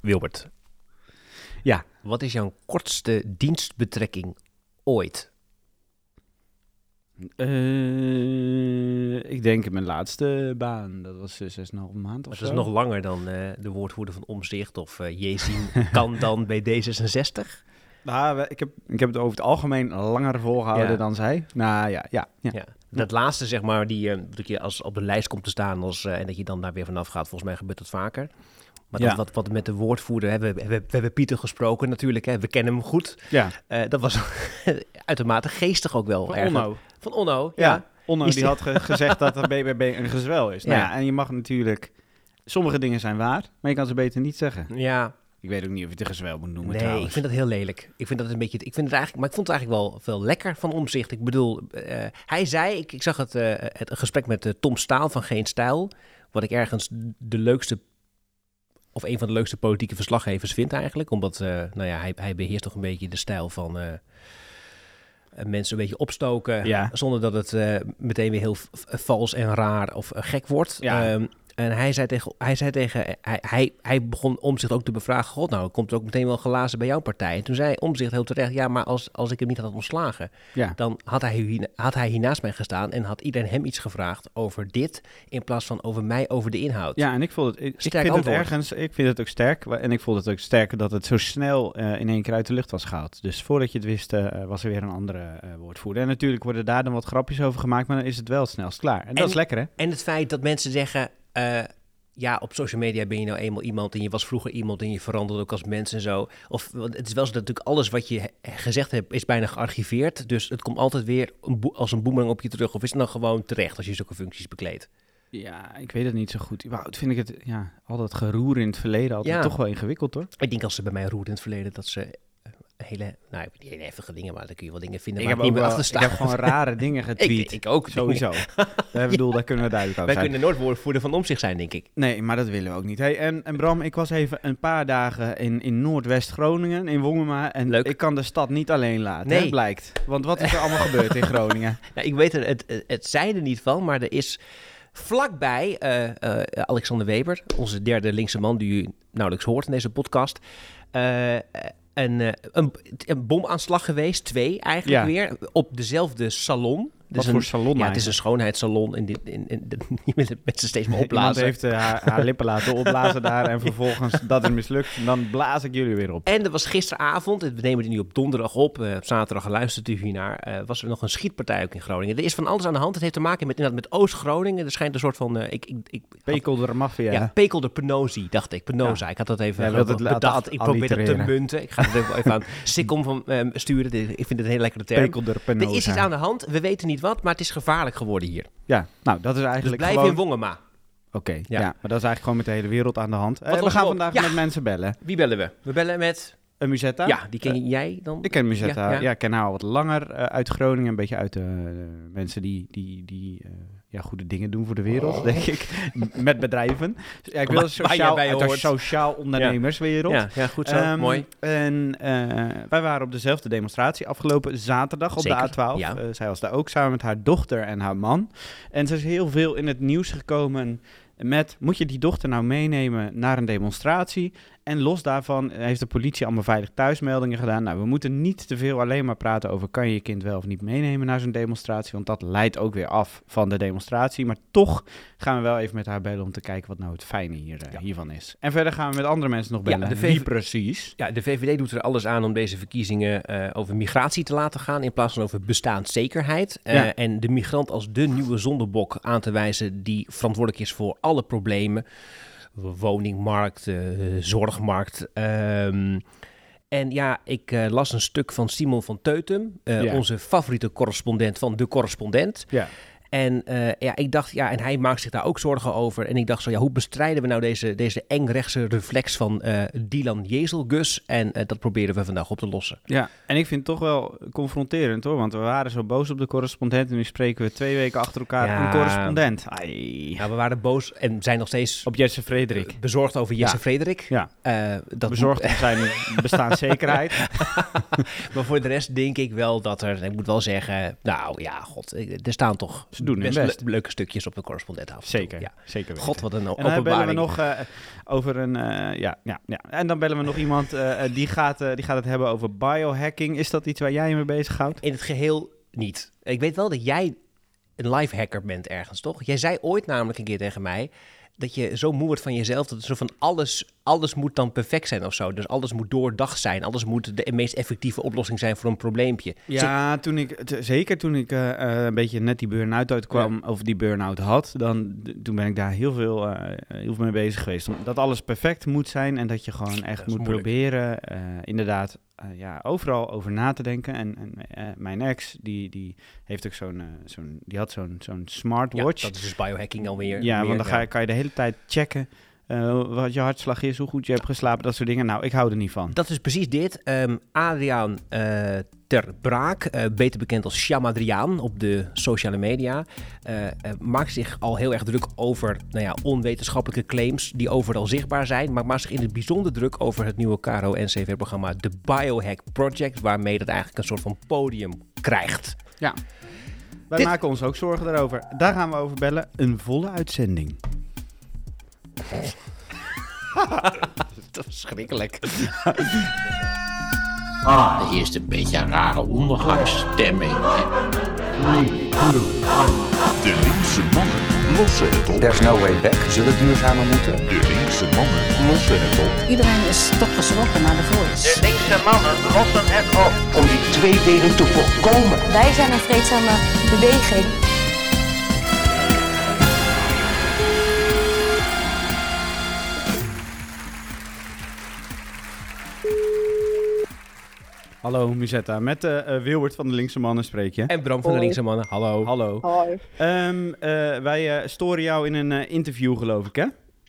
Wilbert. Ja. Wat is jouw kortste dienstbetrekking ooit? Eh, ik denk in mijn laatste baan. Dat was uh, 6,5 maand of Dat zo. is nog langer dan eh, de woordvoerder van Omzicht of uh, Jezien kan dan bij D66. Nou, ik, heb, ik heb het over het algemeen langer volgehouden Ja. dan zij. Nou ja, ja. ja. Ja. Dat laatste, zeg maar, die, eh, dat je als op de lijst komt te staan als, eh, en dat je dan daar weer vanaf gaat, volgens mij gebeurt dat vaker. Maar Ja. dat, wat, wat met de woordvoerder, hè, we, we, we hebben Pieter gesproken natuurlijk, hè, we kennen hem goed. ja. Eh, dat was uitermate geestig ook wel. Van. Onno. Van Onno, Ja. ja. Onno die die- had ge- gezegd dat de BBB een gezwel is. Nou Ja. en je mag natuurlijk... Sommige dingen zijn waar, maar je kan ze beter niet zeggen. Ja, Ik weet ook niet of je het een gezwel moet noemen nee, trouwens. ik vind dat heel lelijk. Ik vind dat een beetje, ik vind het eigenlijk, maar ik vond het eigenlijk wel veel lekker van omzicht. Ik bedoel, eh, hij zei, ik, ik zag het, eh, het gesprek met Tom Staal van Geen Stijl, wat ik ergens de leukste, of een van de leukste politieke verslaggevers vind eigenlijk, omdat, eh, nou ja, hij, hij beheerst toch een beetje de stijl van eh, eh, mensen een beetje opstoken, Ja. zonder dat het meteen weer heel vals en raar of gek wordt. Ja. Ehm, en hij zei tegen, hij, zei tegen hij, hij, hij begon Omzicht ook te bevragen, god nou, komt er ook meteen wel glazen bij jouw partij. En toen zei Omzicht heel terecht, ja, maar als, als ik hem niet had ontslagen, Ja. dan had hij, hier, had hij hier naast mij gestaan en had iedereen hem iets gevraagd over dit, in plaats van over mij, over de inhoud. Ja, en ik vond het, ik, vind het ergens, ik vind het ook sterk. En ik vond het ook sterk dat het zo snel eh, in één keer uit de lucht was gehaald. Dus voordat je het wist, eh, was er weer een andere eh, woordvoerder. En natuurlijk worden daar dan wat grapjes over gemaakt, maar dan is het wel snelst klaar. En dat En- is lekker, hè? En het feit dat mensen zeggen, eh, ja, op social media ben je nou eenmaal iemand en je was vroeger iemand en je veranderde ook als mens en zo. Of want het is wel zo dat natuurlijk alles wat je gezegd hebt is bijna gearchiveerd. Dus het komt altijd weer een als een boemerang op je terug. Of is het dan gewoon terecht als je zulke functies bekleedt? Ja, ik weet het niet zo goed. Überhaupt vind ik het, ja, al dat geroer in het verleden altijd Ja. toch wel ingewikkeld, hoor. Ik denk als ze bij mij roerden in het verleden dat ze hele, nou niet hele heftige dingen, maar dan kun je wel dingen vinden Ik waar heb, ik niet meer achter ik heb gewoon rare dingen getweet. ik, ik ook. Sowieso. Ik bedoel, daar kunnen we duidelijk over Wij zijn. kunnen nooit woordvoerder van omzicht zijn, denk ik. Nee, maar dat willen we ook niet. Hey, en, en Bram, ik was even een paar dagen in, in Noordwest-Groningen, in Wongema. En Leuk. ik kan de stad niet alleen laten, Nee. hè, blijkt. Want wat is er allemaal gebeurd in Groningen? Ja, ik weet er het, het, het er niet van, maar er is vlakbij eh, eh, Alexander Weber, onze derde linkse man die u nauwelijks hoort in deze podcast, eh, een, eh, een, een bomaanslag geweest, twee eigenlijk Ja. weer, op dezelfde salon. Wat Dus voor salon ja, het is een schoonheidssalon en dit, in, in, met, ze steeds maar Iemand opblazen. heeft eh, haar, haar lippen laten opblazen daar en vervolgens dat is mislukt. En dan blaas ik jullie weer op. En er was gisteravond, we nemen het nu op donderdag op, eh, op zaterdag luistert u hiernaar, eh was er nog een schietpartij ook in Groningen. Er is van alles aan de hand. Het heeft te maken met, inderdaad met Oost-Groningen. Er schijnt een soort van, ik, ik, ik, Pekel de maffia. Ja, Pekel de Penosi, dacht ik. Penosa. Ik had dat even het bedacht. Ik probeer het te munten. Ik ga het even, even aan Sikkom van ehm, sturen. Dit- Ik vind het een hele lekkere term. Pekel de Penosa. er is iets aan de hand. We weten niet wat, maar het is gevaarlijk geworden hier. Ja, nou dat is Dus eigenlijk blijf gewoon... in Wongema. Oké, Ja. ja. maar dat is eigenlijk gewoon met de hele wereld aan de hand. Eh, we gaan vandaag Ja. met mensen bellen. Wie bellen we? We bellen met... Een Musetta? Ja, die ken jij dan? Ik ken Musetta. Ja, ik ken haar al wat langer eh, uit Groningen. Een beetje uit de eh, mensen die, die, die eh, ja, goede dingen doen voor de wereld, denk ik. Met bedrijven. Ja, ik wil sociaal, bij uit sociaal ondernemerswereld. Ja, ja, goed zo. Ehm, Mooi. En eh, wij waren op dezelfde demonstratie afgelopen zaterdag op Zeker, de A12. ja. Eh, zij was daar ook samen met haar dochter en haar man. En ze is heel veel in het nieuws gekomen met... moet je die dochter nou meenemen naar een demonstratie? En los daarvan heeft de politie allemaal veilig thuismeldingen gedaan. Nou, we moeten niet te veel alleen maar praten over... kan je je kind wel of niet meenemen naar zo'n demonstratie? Want dat leidt ook weer af van de demonstratie. Maar toch gaan we wel even met haar bellen om te kijken... wat nou het fijne hier, eh, Ja. hiervan is. En verder gaan we met andere mensen nog Ja, bellen. de Wie precies? Ja, de VVD doet er alles aan om deze verkiezingen eh, over migratie te laten gaan in plaats van over bestaanszekerheid. Eh, Ja. En de migrant als de nieuwe zondebok aan te wijzen die verantwoordelijk is voor alle problemen. Woningmarkt, eh, zorgmarkt. ehm. en ja, ik eh, las een stuk van Simon van Teutem, eh, Ja. onze favoriete correspondent van De Correspondent. Ja. En eh, ja, ik dacht, ja, en hij maakt zich daar ook zorgen over. En ik dacht zo, ja, hoe bestrijden we nou deze, deze engrechtse reflex van eh Dylan Jezelgus? En eh, dat proberen we vandaag op te lossen. Ja, en ik vind het toch wel confronterend hoor, want we waren zo boos op de correspondent en nu spreken we twee weken achter elkaar Ja. een correspondent. Ai. Nou, we waren boos en zijn nog steeds Op Jesse Frederik. bezorgd over Jesse Ja. Frederik. Ja, dat bezorgd om zijn bestaanszekerheid. maar voor de rest denk ik wel dat er, ik moet wel zeggen, nou ja, god, er staan toch ze doen best best. le- leuke stukjes op de correspondent af. Zeker, Ja. zeker weten. God, wat een En dan bellen we openbaring. nog eh, over een. eh, ja, ja, ja. En dan bellen we nog iemand eh, die, gaat, die gaat het hebben over biohacking. Is dat iets waar jij je mee bezighoudt? In het geheel niet. Ik weet wel dat jij een life hacker bent ergens, toch? Jij zei ooit namelijk een keer tegen mij dat je zo moe wordt van jezelf dat het zo van alles, alles moet dan perfect zijn of zo. Dus alles moet doordacht zijn. Alles moet de meest effectieve oplossing zijn voor een probleempje. Ja, toen ik, zeker toen ik eh, eh, een beetje net die burn-out uitkwam, of die burn-out had, dan toen ben ik daar heel veel, eh, heel veel mee bezig geweest. Dat alles perfect moet zijn en dat je gewoon echt moet moeilijk. proberen, inderdaad, ja, overal over na te denken. En, en mijn ex, die, die heeft ook zo'n, zo'n die had zo'n, zo'n Ja, smartwatch. dat is dus biohacking alweer. Ja, meer, want dan ga je, kan je de hele tijd checken eh, wat je hartslag is, hoe goed je hebt geslapen, dat soort dingen. Nou, ik hou er niet van. Dat is precies dit. Ehm Adriaan eh, Ter Braak, eh, beter bekend als Shamadriaan op de sociale media, maakt zich al heel erg druk over nou ja, onwetenschappelijke claims die overal zichtbaar zijn, maar maakt zich in het bijzonder druk over het nieuwe KRO-NCV-programma The Biohack Project, waarmee dat eigenlijk een soort van podium krijgt. Ja. Wij Dit- maken ons ook zorgen daarover. Daar gaan we over bellen. Een volle uitzending. Dat is verschrikkelijk. Ah, hier is een beetje een rare ondergangsstemming. De linkse mannen lossen het op. There's no way back. Zullen duurzamer moeten? De linkse mannen lossen het op. Iedereen is toch geschrokken naar de voice. De linkse mannen lossen het op. Om die tweedeling te voorkomen. Wij zijn een vreedzame beweging. Hallo Musetta, met eh eh, Wilbert van de Linkse Mannen spreek je. En Bram van de Linkse Mannen, hallo. Hallo. Hoi. Ehm, eh, wij eh, storen jou in een eh, interview geloof ik hè?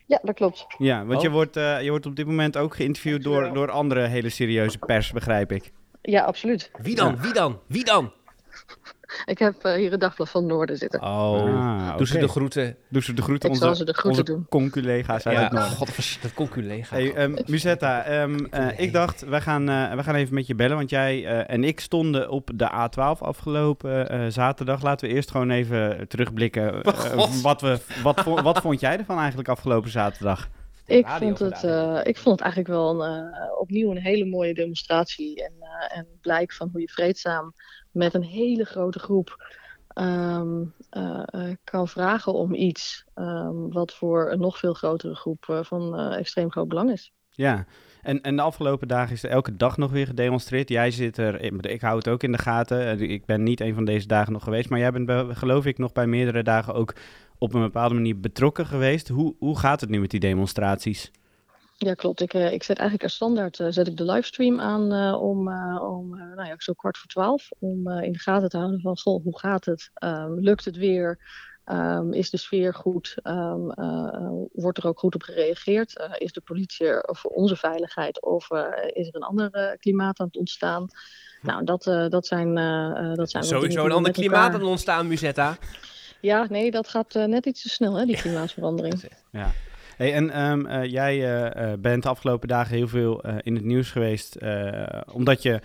Ja, dat klopt. Ja, want Oh. je, wordt, eh, je wordt op dit moment ook geïnterviewd door, door andere hele serieuze pers, begrijp ik. Ja, absoluut. Wie dan? Wie dan? Wie dan? Ik heb eh, hier het Dagblad van Noorden zitten. Oh, Ah, doe ze de groeten. Doe ze de groeten Ik onze, zal ze de groeten onze doen. conculega's uit Ja, het noorden. god, dat kon collega. Hey, ehm Musetta, ehm, eh, ik dacht, wij gaan, eh, wij gaan even met je bellen, want jij eh, en ik stonden op de A12 afgelopen eh, zaterdag. Laten we eerst gewoon even terugblikken. wat, we, wat, vo- wat vond jij ervan eigenlijk afgelopen zaterdag? Ik vond, het, eh, ik vond het eigenlijk wel een, opnieuw een hele mooie demonstratie. En, eh, en blijk van hoe je vreedzaam met een hele grote groep ehm, eh, eh, kan vragen om iets. ehm, wat voor een nog veel grotere groep eh, van extreem groot belang is. Ja, en, en de afgelopen dagen is er elke dag nog weer gedemonstreerd. Jij zit er, ik, hou het ook in de gaten. Ik ben niet een van deze dagen nog geweest, maar jij bent geloof ik nog bij meerdere dagen ook op een bepaalde manier betrokken geweest. Hoe, hoe gaat het nu met die demonstraties? Ja, klopt. Ik, eh, ik zet eigenlijk als standaard eh, zet ik de livestream aan eh, om, om nou ja, zo kwart voor twaalf. Om in de gaten te houden van, goh, hoe gaat het? Ehm, lukt het weer? Ehm, is de sfeer goed? Ehm, eh, wordt er ook goed op gereageerd? Is de politie er voor onze veiligheid? Of is er een ander klimaat aan het ontstaan? Nou, dat, dat zijn, dat zijn Sowieso een ander klimaat elkaar- aan ontstaan, Musetta. Ja, nee, dat gaat net iets te snel, hè, die klimaatverandering. Ja. Hey, en ehm, eh, jij eh, eh, bent de afgelopen dagen heel veel in het nieuws geweest, omdat je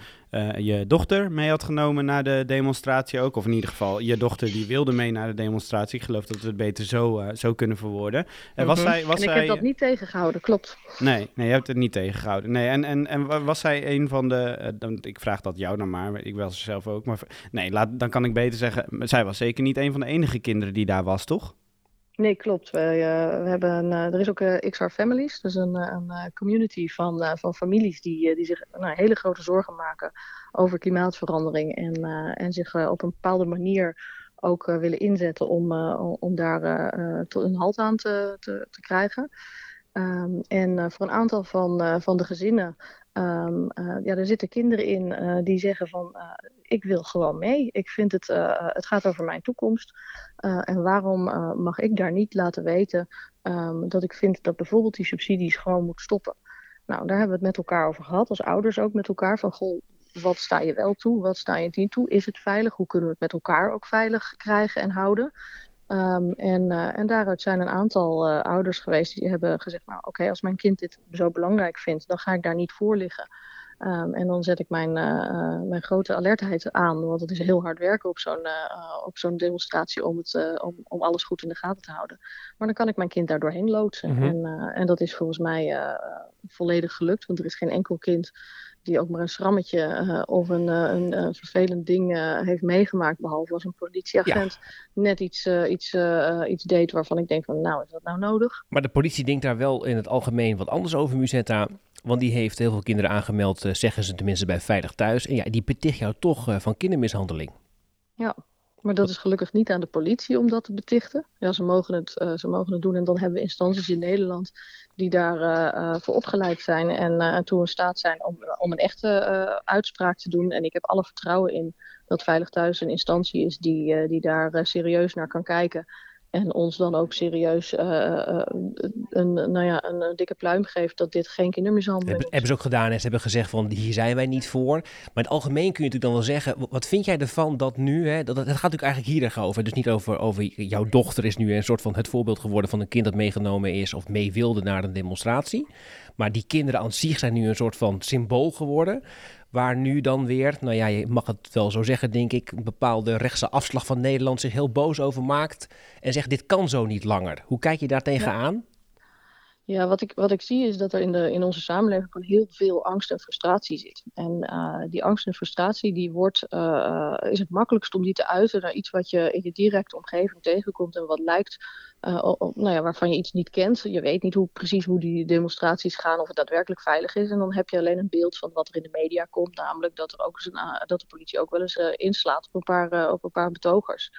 je dochter mee had genomen naar de demonstratie ook. Of in ieder geval, je dochter die wilde mee naar de demonstratie. Ik geloof dat we het beter zo, zo kunnen verwoorden. En was Mhm. zij, was en ik zij... heb dat niet tegengehouden, klopt. Nee, nee, je hebt het niet tegengehouden. Nee, en, en, en wa- was zij een van de... dan, ik vraag dat jou dan maar, ik wel ze zelf ook. Maar nee, laat, dan kan ik beter zeggen... Zij was zeker niet een van de enige kinderen die daar was, toch? Nee, klopt. Wij, eh, we hebben een, eh, er is ook eh, XR Families, dus een, een community van, van families die, die zich nou, hele grote zorgen maken over klimaatverandering en, en zich op een bepaalde manier ook willen inzetten om, om- daar tot een halt aan te, te, krijgen. Ehm, en voor een aantal van, van de gezinnen, ehm, eh, ja, er zitten kinderen in eh, die zeggen van eh, ik wil gewoon mee. Ik vind het, het gaat over mijn toekomst. En waarom mag ik daar niet laten weten um, dat ik vind dat bijvoorbeeld die subsidies gewoon moet stoppen? Nou, daar hebben we het met elkaar over gehad, als ouders ook met elkaar. Van goh, wat sta je wel toe, wat sta je niet toe? Is het veilig? Hoe kunnen we het met elkaar ook veilig krijgen en houden? Um, en, uh, en daaruit zijn een aantal uh, ouders geweest die hebben gezegd: Nou, oké, okay, als mijn kind dit zo belangrijk vindt, dan ga ik daar niet voor liggen. Ehm, en dan zet ik mijn, uh, mijn grote alertheid aan, want het is heel hard werken op zo'n op zo'n demonstratie om, het, om, om alles goed in de gaten te houden. Maar dan kan ik mijn kind daar doorheen loodsen. Mm -hmm. en, en dat is volgens mij volledig gelukt, want er is geen enkel kind die ook maar een schrammetje of een, een, een, vervelend ding heeft meegemaakt, behalve als een politieagent ja. net iets, iets, iets deed waarvan ik denk van nou, is dat nou nodig? Maar de politie denkt daar wel in het algemeen wat anders over, Musetta. Want die heeft heel veel kinderen aangemeld, zeggen ze tenminste bij Veilig Thuis. En ja, die beticht jou toch van kindermishandeling. Ja, maar dat is gelukkig niet aan de politie om dat te betichten. Ja, ze mogen het, uh, ze mogen het doen en dan hebben we instanties in Nederland die daarvoor voor opgeleid zijn en, en toe in staat zijn om, om een echte uitspraak te doen. En ik heb alle vertrouwen in dat Veilig Thuis een instantie is die, die daar serieus naar kan kijken. En ons dan ook serieus uh, uh, een, nou ja, een, dikke pluim geeft dat dit geen kindermishandeling hebben, is. Hebben ze ook gedaan en ze hebben gezegd van hier zijn wij niet voor. Maar in het algemeen kun je natuurlijk dan wel zeggen, wat vind jij ervan dat nu, hè, dat, het gaat natuurlijk eigenlijk hier over. Dus niet over, over jouw dochter is nu een soort van het voorbeeld geworden van een kind dat meegenomen is of mee wilde naar een demonstratie. Maar die kinderen aan zich zijn nu een soort van symbool geworden. Waar nu dan weer, nou ja, je mag het wel zo zeggen, denk ik, een bepaalde rechtse afslag van Nederland zich heel boos over maakt. En zegt: dit kan zo niet langer. Hoe kijk je daar tegenaan? Ja, wat ik, wat ik zie is dat er in, de, in onze samenleving gewoon heel veel angst en frustratie zit. En uh, die angst en frustratie, die wordt, uh, is het makkelijkst om die te uiten naar iets wat je in je directe omgeving tegenkomt en wat lijkt, op, nou ja, waarvan je iets niet kent. Je weet niet hoe, precies hoe die demonstraties gaan, of het daadwerkelijk veilig is. En dan heb je alleen een beeld van wat er in de media komt, namelijk dat, er ook eens een, dat de politie ook wel eens inslaat op een paar, op een paar betogers.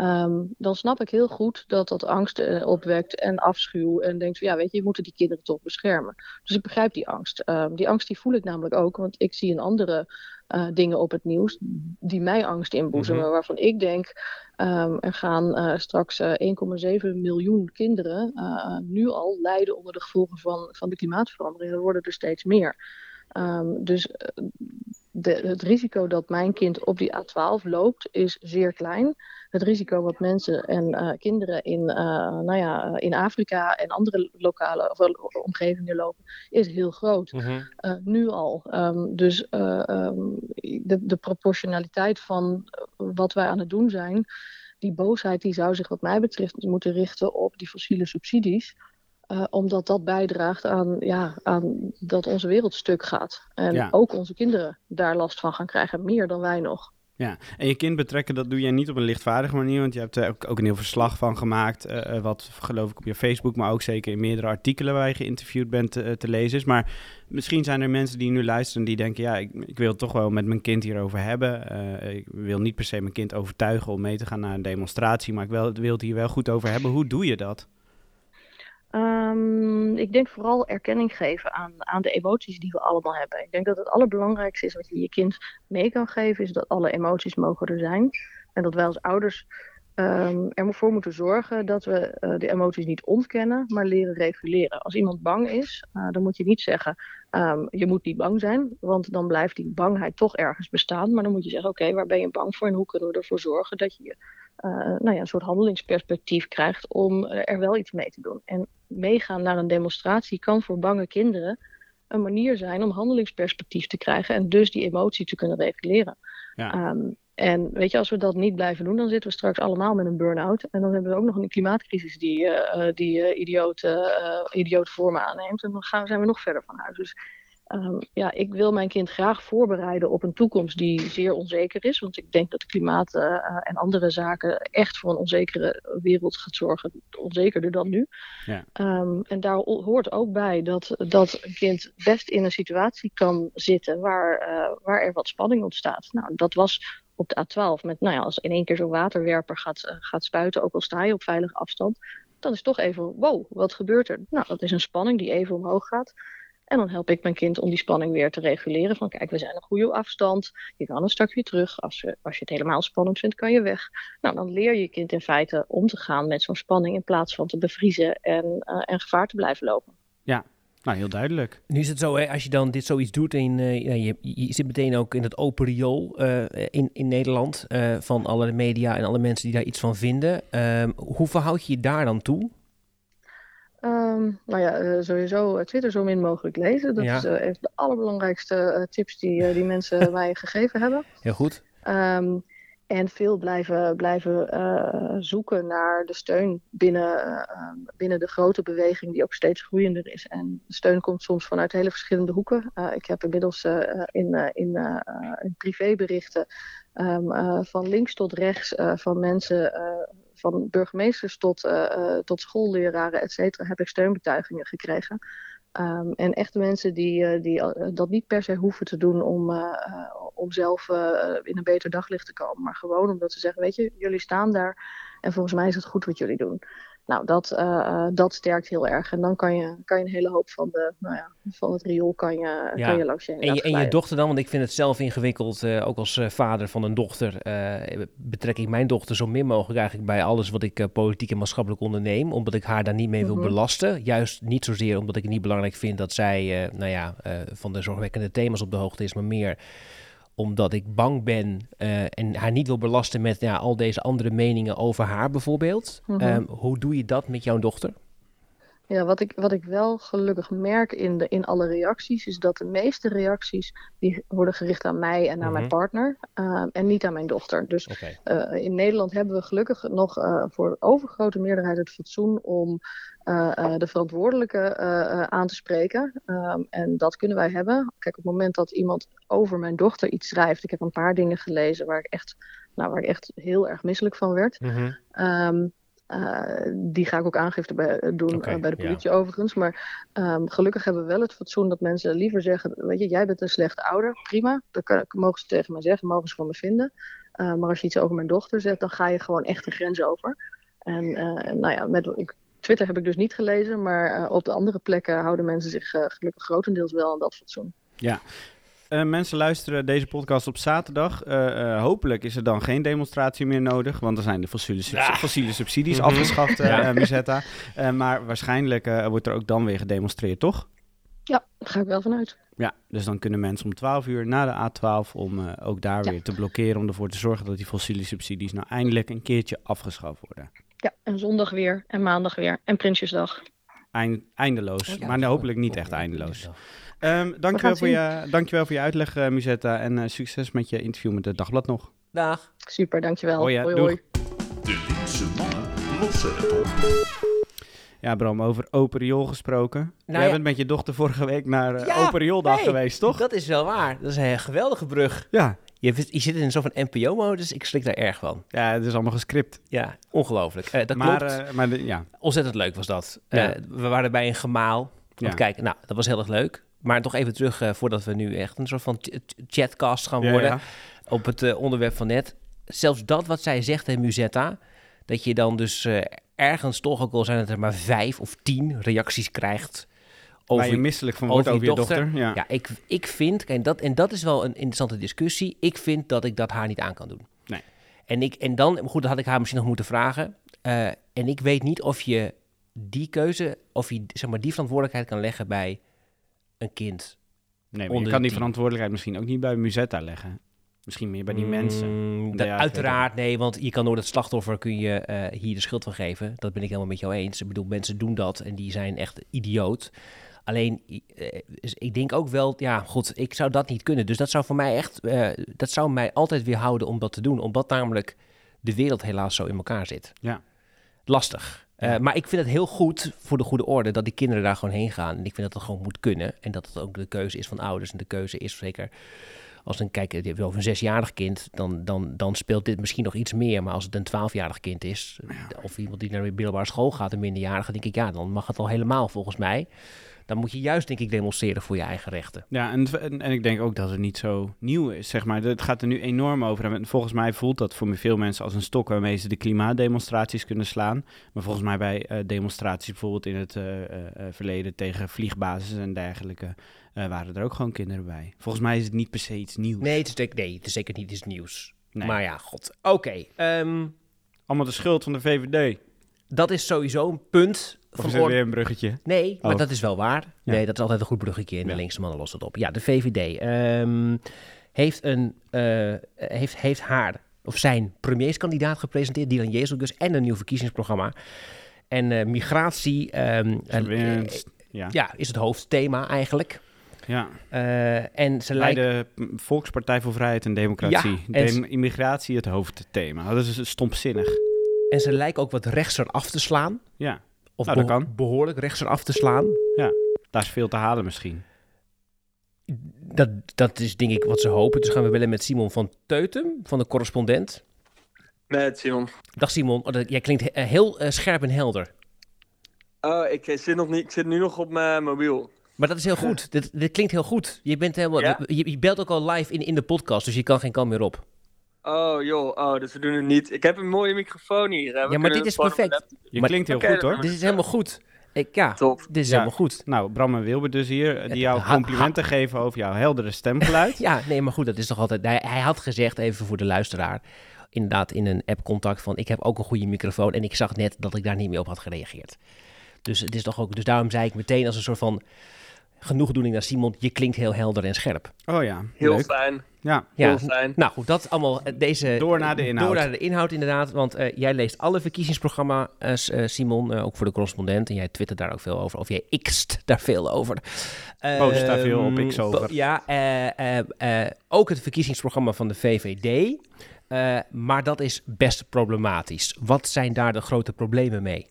Um, dan snap ik heel goed dat dat angst uh, opwekt en afschuw. En denkt van ja, weet je, je moet die kinderen toch beschermen. Dus ik begrijp die angst. Um, die angst die voel ik namelijk ook, want ik zie in andere uh, dingen op het nieuws die mij angst inboezemen. Mm-hmm. Waarvan ik denk, um, er gaan uh, straks 1,7 miljoen kinderen nu al lijden onder de gevolgen van, van de klimaatverandering. Er worden er steeds meer. Dus de, het risico dat mijn kind op die A12 loopt is zeer klein. Het risico wat mensen en uh, kinderen in, uh, nou ja, in Afrika en andere lokale of, omgevingen lopen, is heel groot. Uh, nu al. Um, dus um, de, de proportionaliteit van wat wij aan het doen zijn, die boosheid die zou zich wat mij betreft moeten richten op die fossiele subsidies. Uh, omdat dat bijdraagt aan, ja, aan dat onze wereld stuk gaat. En ja. ook onze kinderen daar last van gaan krijgen, meer dan wij nog. Ja, en je kind betrekken, dat doe jij niet op een lichtvaardige manier, want je hebt er ook, ook een heel verslag van gemaakt, uh, wat geloof ik op je Facebook, maar ook zeker in meerdere artikelen waar je geïnterviewd bent te, te lezen is. Maar misschien zijn er mensen die nu luisteren die denken, ja, ik, ik wil het toch wel met mijn kind hierover hebben. Uh, ik wil niet per se mijn kind overtuigen om mee te gaan naar een demonstratie, maar ik wil, wil het hier wel goed over hebben. Hoe doe je dat? Um, ik denk vooral erkenning geven aan, aan de emoties die we allemaal hebben. Ik denk dat het allerbelangrijkste is wat je je kind mee kan geven, is dat alle emoties mogen er zijn. En dat wij als ouders um, ervoor moeten zorgen dat we uh, de emoties niet ontkennen, maar leren reguleren. Als iemand bang is, uh, dan moet je niet zeggen, um, je moet niet bang zijn, want dan blijft die bangheid toch ergens bestaan. Maar dan moet je zeggen, oké, waar ben je bang voor en hoe kunnen we ervoor zorgen dat je uh, nou ja, een soort handelingsperspectief krijgt om er wel iets mee te doen. En meegaan naar een demonstratie kan voor bange kinderen een manier zijn om handelingsperspectief te krijgen en dus die emotie te kunnen reguleren. Ja. Um, en weet je, als we dat niet blijven doen, dan zitten we straks allemaal met een burn-out. En dan hebben we ook nog een klimaatcrisis die, uh, die uh, idioot, uh, idioot vormen aanneemt. En dan gaan, zijn we nog verder van huis. Dus um, ja, ik wil mijn kind graag voorbereiden op een toekomst die zeer onzeker is. Want ik denk dat klimaat en andere zaken echt voor een onzekere wereld gaat zorgen. Onzekerder dan nu. Ja. Um, en daar hoort ook bij dat, dat een kind best in een situatie kan zitten waar, waar er wat spanning ontstaat. Nou, dat was op de A12 met, nou ja, als in één keer zo'n waterwerper gaat, gaat spuiten, ook al sta je op veilige afstand, dan is toch even, wow, wat gebeurt er? Nou, dat is een spanning die even omhoog gaat. En dan help ik mijn kind om die spanning weer te reguleren. Van kijk, we zijn een goede afstand. Je kan een stukje terug. Als je, als je het helemaal spannend vindt, kan je weg. Nou, dan leer je je kind in feite om te gaan met zo'n spanning in plaats van te bevriezen en, uh, en gevaar te blijven lopen. Ja, nou, heel duidelijk. Nu is het zo, hè, als je dan dit zoiets doet en uh, je, je, zit meteen ook in het open riool uh, in, in Nederland uh, van alle media en alle mensen die daar iets van vinden. Ehm, hoe verhoud je je daar dan toe? Ehm, nou ja, eh, sowieso eh, Twitter zo min mogelijk lezen. Dat Ja. is eh, een van de allerbelangrijkste tips die, die mensen mij gegeven hebben. Heel goed. Ehm, en veel blijven, blijven zoeken naar de steun binnen, eh, ehm, binnen de grote beweging die ook steeds groeiender is. En de steun komt soms vanuit hele verschillende hoeken. Ik heb inmiddels in, in, in privéberichten van links tot rechts, van mensen, van burgemeesters tot, eh, eh, tot schoolleraren, et cetera, heb ik steunbetuigingen gekregen. Ehm, en echte mensen die, eh, die dat niet per se hoeven te doen om, om zelf in een beter daglicht te komen. Maar gewoon omdat ze zeggen, weet je, jullie staan daar en volgens mij is het goed wat jullie doen. Nou, dat, eh, eh, dat sterkt heel erg. En dan kan je, kan je een hele hoop van, de, nou ja, van het riool kan je, Ja. kan je langs je heen En je, en je dochter dan, want ik vind het zelf ingewikkeld, eh, ook als vader van een dochter, betrek ik mijn dochter zo min mogelijk eigenlijk bij alles wat ik politiek en maatschappelijk onderneem, omdat ik haar daar niet mee wil Mhm. belasten. Juist niet zozeer omdat ik het niet belangrijk vind dat zij, nou ja, van de zorgwekkende thema's op de hoogte is, maar meer omdat ik bang ben eh, en haar niet wil belasten met ja, al deze andere meningen over haar bijvoorbeeld. Mhm. Ehm, hoe doe je dat met jouw dochter? Ja, wat ik, wat ik wel gelukkig merk in, de, in alle reacties, is dat de meeste reacties die worden gericht aan mij en aan Mhm. mijn partner eh, en niet aan mijn dochter. Dus eh, in Nederland hebben we gelukkig nog eh, voor de overgrote meerderheid het fatsoen om de verantwoordelijke eh, eh, aan te spreken. Ehm, en dat kunnen wij hebben. Kijk, op het moment dat iemand over mijn dochter iets schrijft, ik heb een paar dingen gelezen waar ik echt, nou, waar ik echt heel erg misselijk van werd. Mhm. Ehm, eh, die ga ik ook aangifte bij, eh, doen eh, bij de ja. politie overigens. Maar ehm, gelukkig hebben we wel het fatsoen dat mensen liever zeggen... weet je, jij bent een slechte ouder, prima. Dat kan, mogen ze tegen mij zeggen, mogen ze van me vinden. Eh, maar als je iets over mijn dochter zegt, dan ga je gewoon echt de grens over. En eh, nou ja, met, ik, Twitter heb ik dus niet gelezen... maar eh, op de andere plekken houden mensen zich eh, gelukkig grotendeels wel aan dat fatsoen. Ja. Eh, mensen luisteren deze podcast op zaterdag. Eh, eh, hopelijk is er dan geen demonstratie meer nodig, want dan zijn de fossiele, Ja. fossiele subsidies Mhm. afgeschaft, eh Ja. Musetta. Maar waarschijnlijk eh, wordt er ook dan weer gedemonstreerd, toch? Ja, daar ga ik wel vanuit. Ja, dus dan kunnen mensen om 12 uur naar de A12 om eh, ook daar Ja. weer te blokkeren, om ervoor te zorgen dat die fossiele subsidies nou eindelijk een keertje afgeschaft worden. Ja, en zondag weer, en maandag weer, en Prinsjesdag. Eind, eindeloos, Ja, maar hopelijk niet echt eindeloos. Ehm dankjewel, voor je, dankjewel voor je uitleg, eh Musetta. En eh, succes met je interview met het Dagblad nog. Dag. Super, dankjewel. Hoi, hoi. Hoi. De linkse mannen lossen het op. Ja, Bram, over open riool gesproken. Nou Jij ja. bent met je dochter vorige week naar Ja, open riooldag hey, geweest, toch? Dat is wel waar. Dat is een geweldige brug. Ja. Je, je zit in een soort van NPO-modus. Ik schrik daar erg van. ja, het is allemaal gescript. Ja, ongelooflijk. Eh, dat maar klopt. eh, maar de- ja, Ontzettend leuk was dat. Ja. Eh, we waren bij een gemaal. Om Ja. te kijken. Nou, dat was heel erg leuk. Maar toch even terug, voordat we nu echt een soort van ch- ch- chatcast gaan worden. ja. Op het onderwerp van net. Zelfs dat wat zij zegt, hè, Musetta. Dat je dan dus ergens toch, ook al zijn het er maar vijf of tien reacties krijgt. Waar Over je misselijk van wordt over je dochter. Ja. Ja, ik, ik vind, en dat, en dat is wel een interessante discussie. Ik vind dat ik dat haar niet aan kan doen. Nee. En, ik, en dan, goed, dat had ik haar misschien nog moeten vragen. Eh, en ik weet niet of je die keuze, of je zeg maar, die verantwoordelijkheid kan leggen bij een kind. Nee, maar je kan die verantwoordelijkheid misschien ook niet bij Musetta leggen. Misschien meer bij die mensen. Mm, dat- ja, ik uiteraard, nee, want je kan door het slachtoffer kun je eh, hier de schuld van geven. Dat ben ik helemaal met jou eens. Ik bedoel, mensen doen dat en die zijn echt idioot. Alleen, eh, ik denk ook wel, ja, goed, ik zou dat niet kunnen. Dus dat zou voor mij echt, eh, dat zou mij altijd weer houden om dat te doen. Omdat namelijk de wereld helaas zo in elkaar zit. Ja. Lastig. Eh, Ja. maar ik vind het heel goed voor de goede orde dat die kinderen daar gewoon heen gaan. En ik vind dat dat gewoon moet kunnen. En dat het ook de keuze is van ouders. En de keuze is zeker als een, kijk, je over een zesjarig kind, dan, dan, dan speelt dit misschien nog iets meer. Maar als het een twaalfjarig kind is, of iemand die naar de middelbare school gaat, een minderjarige, denk ik, ja, dan mag het al helemaal volgens mij. Dan moet je juist, denk ik, demonstreren voor je eigen rechten. Ja, en, en, en ik denk ook dat het niet zo nieuw is, zeg maar. Het gaat er nu enorm over. En volgens mij voelt dat voor veel mensen als een stok waarmee ze de klimaatdemonstraties kunnen slaan. Maar volgens mij bij eh, demonstraties bijvoorbeeld in het eh, eh, verleden tegen vliegbasis en dergelijke, waren er ook gewoon kinderen bij. Volgens mij is het niet per se iets nieuws. Nee, het is, zeker- nee, het is zeker niet iets nieuws. Nee. Maar ja, god. Oké, ehm, Allemaal de schuld van de VVD. Dat is sowieso een punt. Of van is weer een bruggetje? Nee, maar Oh. dat is wel waar. Ja. Nee, dat is altijd een goed bruggetje in de Ja. linkse mannen lost het op. Ja, de VVD ehm, heeft, een, eh, heeft, heeft haar of zijn premierskandidaat gepresenteerd, Dylan Jezelgus, en een nieuw verkiezingsprogramma. En eh, migratie Winst, ja. ja, is het hoofdthema eigenlijk. ja. En ze Bij de Volkspartij voor Vrijheid en Democratie. Ja, en immigratie het hoofdthema. Dat is stompzinnig. En ze lijken ook wat rechtser af te slaan. Ja, Of Nou, dat beho- kan. behoorlijk rechtser af te slaan. daar is veel te halen misschien. Dat, dat is denk ik wat ze hopen. Dus gaan we bellen met Simon van Teutem, van de correspondent. Met Simon. Dag Simon, Oh, dat- jij klinkt he- heel eh, scherp en helder. Oh, ik zit, nog niet, ik zit nu nog op mijn mobiel. Maar dat is heel goed. Dit, dit klinkt heel goed. Je, bent helemaal, Ja? je, je belt ook al live in, in de podcast, dus je kan geen kant meer op. Oh joh, oh, dus we doen het niet. Ik heb een mooie microfoon hier. hè. We Ja, maar dit is perfect. Je Maar- klinkt heel goed hoor. Dit is helemaal goed. Ik, ja, Top. dit is Ja. helemaal goed. Nou, Bram en Wilbert dus hier, die jou Ha- complimenten geven over jouw heldere stemgeluid. Ja, nee, maar goed, dat is toch altijd... Hij, hij had gezegd, even voor de luisteraar, inderdaad in een app-contact van... ik heb ook een goede microfoon en ik zag net dat ik daar niet meer op had gereageerd. Dus, het is toch ook, dus daarom zei ik meteen als een soort van genoegdoening naar Simon... je klinkt heel helder en scherp. Oh ja, Heel leuk. fijn. Ja, nou goed, dat allemaal eh, deze... Door naar de inhoud. Door naar de inhoud inderdaad, want eh, jij leest alle verkiezingsprogramma's, eh, Simon, eh, ook voor de correspondent. En jij twittert daar ook veel over, of jijxt daar veel over. Post daar veel op Ehm, X over. Ja, eh, eh, eh, ook het verkiezingsprogramma van de VVD. eh, maar dat is best problematisch. Wat zijn daar de grote problemen mee?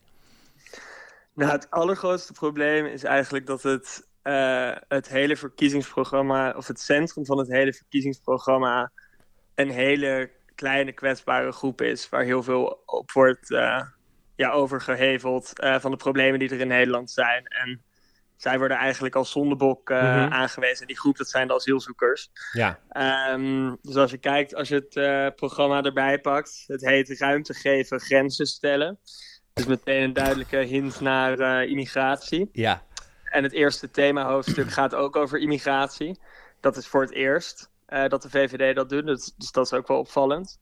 Nou, het allergrootste probleem is eigenlijk dat het, eh, het hele verkiezingsprogramma, of het centrum van het hele verkiezingsprogramma, een hele kleine kwetsbare groep is, waar heel veel op wordt eh, ja, overgeheveld eh, van de problemen die er in Nederland zijn. En zij worden eigenlijk als zondebok Mhm. aangewezen. Die groep, dat zijn de asielzoekers. Ja, Ehm, dus als je kijkt, als je het programma erbij pakt, het heet ruimte geven, grenzen stellen. Dus meteen een duidelijke hint naar immigratie. ja. En het eerste themahoofdstuk gaat ook over immigratie. Dat is voor het eerst eh, dat de VVD dat doet, dus, dus dat is ook wel opvallend.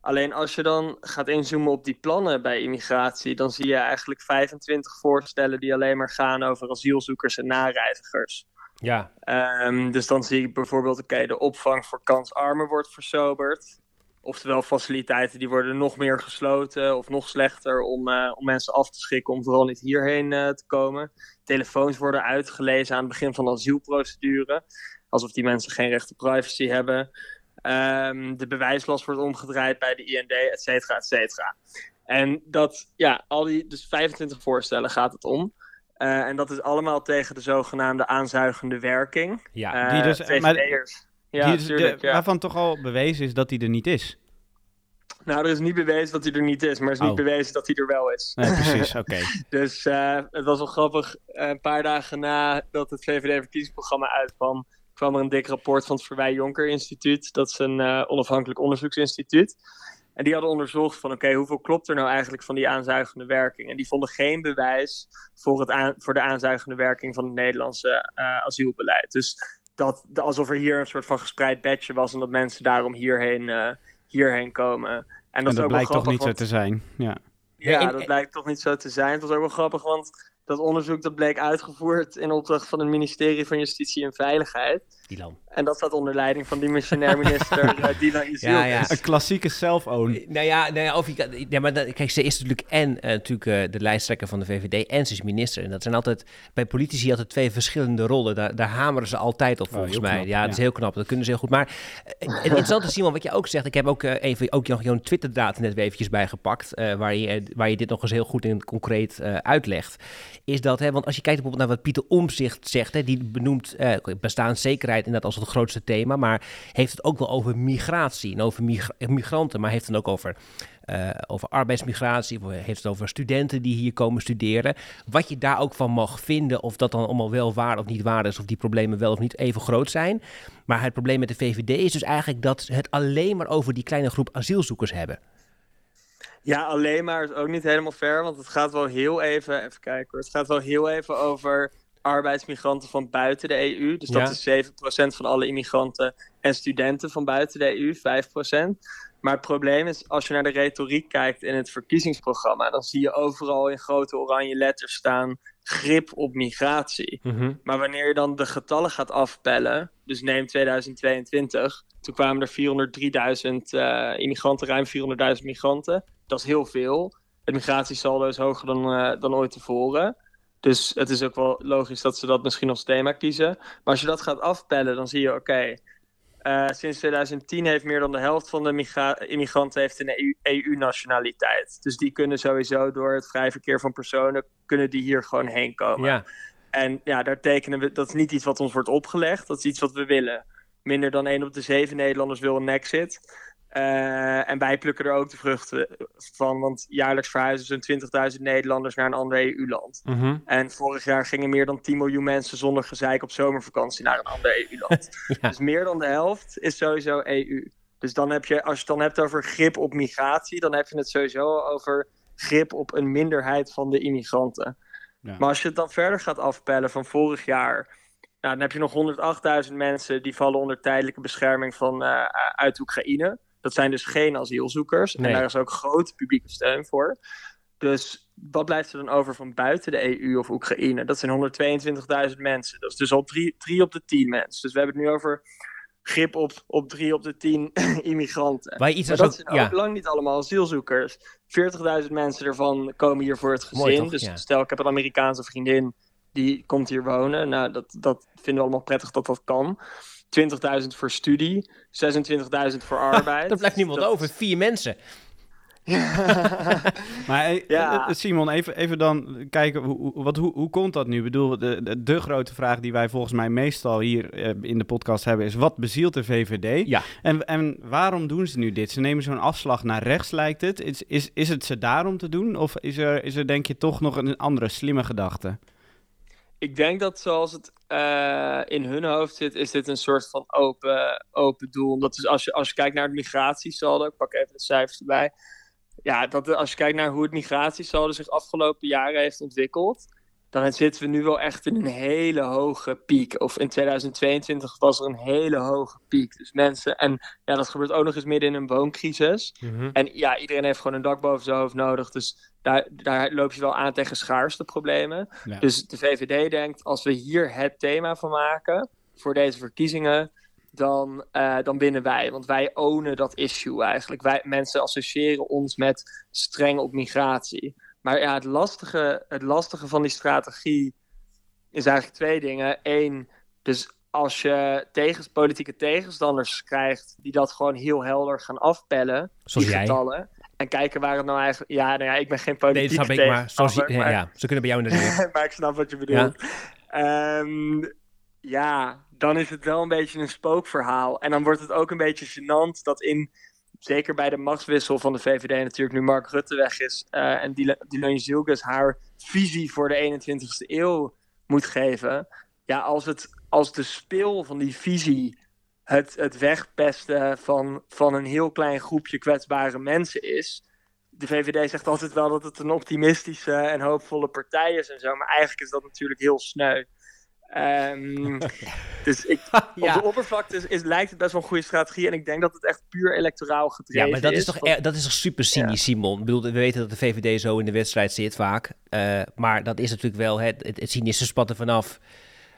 Alleen als je dan gaat inzoomen op die plannen bij immigratie, dan zie je eigenlijk 25 voorstellen die alleen maar gaan over asielzoekers en nareizigers. Ja, Ehm, dus dan zie ik bijvoorbeeld, oké, de opvang voor kansarmen wordt versoberd. Oftewel faciliteiten die worden nog meer gesloten of nog slechter om, eh, om mensen af te schikken om vooral niet hierheen eh, te komen. Telefoons worden uitgelezen aan het begin van de asielprocedure. Alsof die mensen geen recht op privacy hebben. Ehm, de bewijslast wordt omgedraaid bij de IND, et cetera, et cetera. En dat, ja, al die, dus 25 voorstellen gaat het om. Eh, en dat is allemaal tegen de zogenaamde aanzuigende werking. ja. Die dus- maar-. Ja, Die is de- tuurlijk, ja. Waarvan toch al bewezen is dat hij er niet is. Nou, er is niet bewezen dat hij er niet is, maar er is niet Oh. bewezen dat hij er wel is. Nee, precies, oké. Dus eh, het was wel grappig. eh, een paar dagen nadat het VVD-verkiezingsprogramma uitkwam, kwam er een dik rapport van het Verwij Jonker Instituut. Dat is een eh, onafhankelijk onderzoeksinstituut. En die hadden onderzocht van oké, hoeveel klopt er nou eigenlijk van die aanzuigende werking? En die vonden geen bewijs voor, het aan, voor de aanzuigende werking van het Nederlandse eh, asielbeleid. Dus dat, alsof er hier een soort van gespreid bedje was en dat mensen daarom hierheen, eh, hierheen komen. En dat, En is dat ook wel blijkt toch grappig, niet zo te zijn. Ja. ja, Ja, en- dat blijkt toch niet zo te zijn. Het was ook wel grappig, want dat onderzoek dat bleek uitgevoerd in opdracht van het ministerie van Justitie en Veiligheid. Dylan. En dat staat onder leiding van dimissionair minister uh, Dylan Isildes. Ja, ja. Een klassieke self-own. Nou ja, nou ja, of je kan, ja, maar dat- kijk, ze is natuurlijk en eh, natuurlijk eh, de lijsttrekker van de VVD en ze is minister. En dat zijn altijd bij politici altijd twee verschillende rollen. Daar, daar hameren ze altijd op, volgens heel mij. knap, ja, dat is heel knap. Dat kunnen ze heel goed. Maar eh, het interessante, Simon, wat je ook zegt. Ik heb ook eh, even ook jouw jouw Twitterdaad net weer eventjes bijgepakt. eh, waar, je, waar je dit nog eens heel goed en concreet eh, uitlegt. Is dat, hè, want als je kijkt bijvoorbeeld naar wat Pieter Omzicht zegt. Hè, die benoemt eh, bestaanszekerheid inderdaad als het grootste thema. Maar heeft het ook wel over migratie en over migra- migranten. Maar heeft het ook over eh, over arbeidsmigratie, heeft het over studenten die hier komen studeren. Wat je daar ook van mag vinden, of dat dan allemaal wel waar of niet waar is, of die problemen wel of niet even groot zijn. Maar het probleem met de VVD is dus eigenlijk dat ze het alleen maar over die kleine groep asielzoekers hebben. Ja, alleen maar is ook niet helemaal fair, want het gaat wel heel even, even kijken hoor, het gaat wel heel even over arbeidsmigranten van buiten de EU. Dus dat Ja. is 7% van alle immigranten en studenten van buiten de EU, 5%. Maar het probleem is, als je naar de retoriek kijkt in het verkiezingsprogramma, dan zie je overal in grote oranje letters staan grip op migratie. Maar wanneer je dan de getallen gaat afpellen, dus neem 2022, toen kwamen er 403.000 eh, immigranten, ruim 400.000 migranten. Dat is heel veel. Het migratiesaldo is hoger dan, eh, dan ooit tevoren. Dus het is ook wel logisch dat ze dat misschien als thema kiezen. Maar als je dat gaat afpellen, dan zie je, oké, eh, sinds 2010 heeft meer dan de helft van de migra- immigranten heeft een EU-nationaliteit. dus die kunnen sowieso door het vrij verkeer van personen, kunnen die hier gewoon heen komen. Ja. En ja, daar tekenen we, dat is niet iets wat ons wordt opgelegd, dat is iets wat we willen. Minder dan 1 op de 7 Nederlanders wil een exit. Uh, en wij plukken er ook de vruchten van, want jaarlijks verhuizen zo'n 20.000 Nederlanders naar een ander EU-land. Mhm. En vorig jaar gingen meer dan 10 miljoen mensen zonder gezeik op zomervakantie naar een ander EU-land. Ja. Dus meer dan de helft is sowieso EU. Dus dan heb je, als je het dan hebt over grip op migratie, dan heb je het sowieso over grip op een minderheid van de immigranten. Ja. Maar als je het dan verder gaat afpellen van vorig jaar, nou, dan heb je nog 108.000 mensen die vallen onder tijdelijke bescherming van, uh, uit Oekraïne. Dat zijn dus geen asielzoekers. Nee. En daar is ook grote publieke steun voor. Dus wat blijft er dan over van buiten de EU of Oekraïne? Dat zijn 122.000 mensen. Dat is dus al drie, drie op de tien mensen. Dus we hebben het nu over grip op, op drie op de tien immigranten. Waar iets maar dat ook- zijn ja. ook lang niet allemaal asielzoekers. 40.000 mensen ervan komen hier voor het gezin. Toch? Dus Ja. stel, ik heb een Amerikaanse vriendin die komt hier wonen. Nou, dat, dat vinden we allemaal prettig dat dat kan. 20.000 voor studie, 26.000 voor arbeid. Er blijft niemand Dat- over. Vier mensen. Maar eh, Ja. eh, Simon, even, even dan kijken, hoe, wat, hoe, hoe komt dat nu? Ik bedoel, de, de, de grote vraag die wij volgens mij meestal hier eh, in de podcast hebben is, wat bezielt de VVD? Ja. En, en waarom doen ze nu dit? Ze nemen zo'n afslag naar rechts, lijkt het. Is, is, is het ze daarom te doen? Of is er, is er denk je toch nog een andere slimme gedachte? Ik denk dat zoals het eh, in hun hoofd zit, is dit een soort van open, open doel. Omdat dus als je, als je kijkt naar het migratiesaldo, ik pak even de cijfers erbij. Ja, dat, als je kijkt naar hoe het migratiesaldo zich afgelopen jaren heeft ontwikkeld, dan zitten we nu wel echt in een hele hoge piek. Of in 2022 was er een hele hoge piek. Dus mensen, en ja, dat gebeurt ook nog eens midden in een wooncrisis. En ja, iedereen heeft gewoon een dak boven zijn hoofd nodig. Dus daar, daar loop je wel aan tegen schaarste problemen. Ja. Dus de VVD denkt, als we hier het thema van maken voor deze verkiezingen, dan, eh, dan winnen wij. Want wij ownen dat issue eigenlijk. Wij, mensen associëren ons met streng op migratie. Maar ja, het lastige, het lastige van die strategie is eigenlijk twee dingen. Eén, dus als je tegens, politieke tegenstanders krijgt die dat gewoon heel helder gaan afpellen, Zoals die jij. getallen, en kijken waar het nou eigenlijk... Ja, nou ja, ik ben geen Nee, dat politieke snap ik, maar, zoals, ja, maar- ja, ze kunnen bij jou in de deur. maar ik snap wat je bedoelt. Ehm, ja, dan is het wel een beetje een spookverhaal. En dan wordt het ook een beetje gênant dat in, zeker bij de machtswissel van de VVD natuurlijk nu Mark Rutte weg is eh, en Dylan Zilkes haar visie voor de 21ste eeuw moet geven. Ja, als, het, als de spil van die visie het, het wegpesten van, van een heel klein groepje kwetsbare mensen is. De VVD zegt altijd wel dat het een optimistische en hoopvolle partij is en zo, maar eigenlijk is dat natuurlijk heel sneu. Ehm, dus ik, op Ja. de oppervlakte is, is, lijkt het best wel een goede strategie en ik denk dat het echt puur electoraal gedreven Ja, maar dat is, is. toch, Want- dat is toch super cynisch, Simon? Ik bedoel, we weten dat de VVD zo in de wedstrijd zit vaak. eh, maar dat is natuurlijk wel het, het, het cynische spat er vanaf.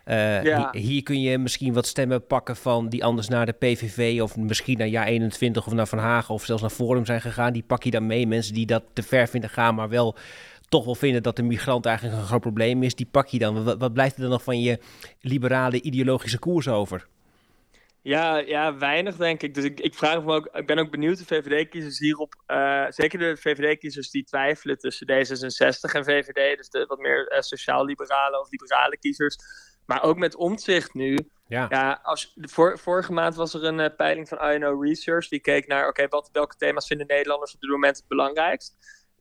Eh, Ja. hi- hier kun je misschien wat stemmen pakken van die anders naar de PVV of misschien naar jaar 21 of naar Van Hagen of zelfs naar Forum zijn gegaan. Die pak je dan mee. Mensen die dat te ver vinden gaan, maar wel toch wel vinden dat de migrant eigenlijk een groot probleem is. Die pak je dan. Wat, wat blijft er dan nog van je liberale ideologische koers over? Ja, ja, weinig denk ik. Dus ik, ik vraag me ook, ik ben ook benieuwd de VVD-kiezers hierop, eh, zeker de VVD-kiezers die twijfelen tussen D66 en VVD, dus de wat meer eh, sociaal-liberale of liberale kiezers. Maar ook met omzicht nu. Ja. Ja, als, vorige maand was er een eh, peiling van INO Research. Die keek naar, oké, wat welke thema's vinden Nederlanders op dit moment het belangrijkst?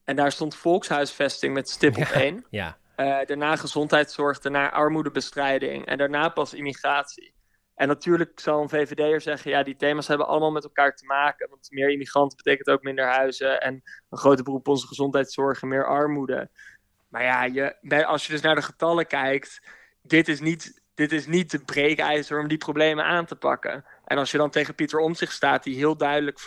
En daar stond volkshuisvesting met stip op één. Ja. Eh, daarna gezondheidszorg, daarna armoedebestrijding en daarna pas immigratie. En natuurlijk zal een VVD'er zeggen, ja, die thema's hebben allemaal met elkaar te maken. Want meer immigranten betekent ook minder huizen en een groter beroep op onze gezondheidszorg en meer armoede. Maar ja, je, als je dus naar de getallen kijkt, dit is niet, dit is niet de breekijzer om die problemen aan te pakken. En als je dan tegen Pieter Omtzigt staat, die heel duidelijk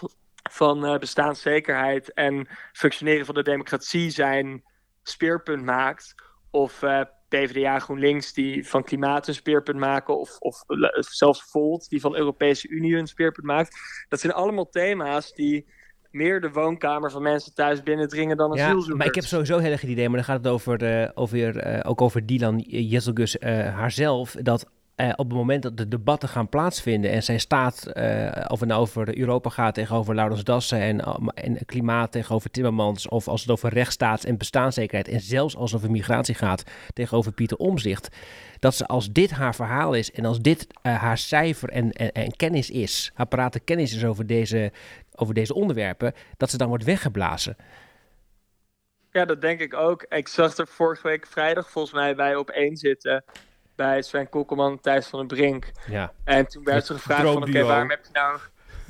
van eh, bestaanszekerheid en functioneren van de democratie zijn speerpunt maakt, of eh, PvdA GroenLinks die van klimaat een speerpunt maken, of, of zelfs Volt die van Europese Unie een speerpunt maakt. Dat zijn allemaal thema's die meer de woonkamer van mensen thuis binnendringen dan Ja, asielzoekers. maar ik heb sowieso heel erg het idee, maar dan gaat het over, eh, over, ook over Dylan Jezelgus eh haarzelf, dat eh, op het moment dat de debatten gaan plaatsvinden en zij staat, eh, of het nou over Europa gaat tegenover Laurens Dassen en, eh, en klimaat tegenover Timmermans, of als het over rechtsstaats- en bestaanszekerheid en zelfs als het over migratie gaat tegenover Pieter Omzicht, dat ze als dit haar verhaal is en als dit haar cijfer en, en, en kennis is, haar parate kennis is over deze, over deze onderwerpen, dat ze dan wordt weggeblazen. Ja, dat denk ik ook. Ik zag er vorige week vrijdag volgens mij bij op één zitten. Bij Sven Kokkelman Thijs van den Brink. Ja. En toen werd er gevraagd van, oké, waarom heb je nou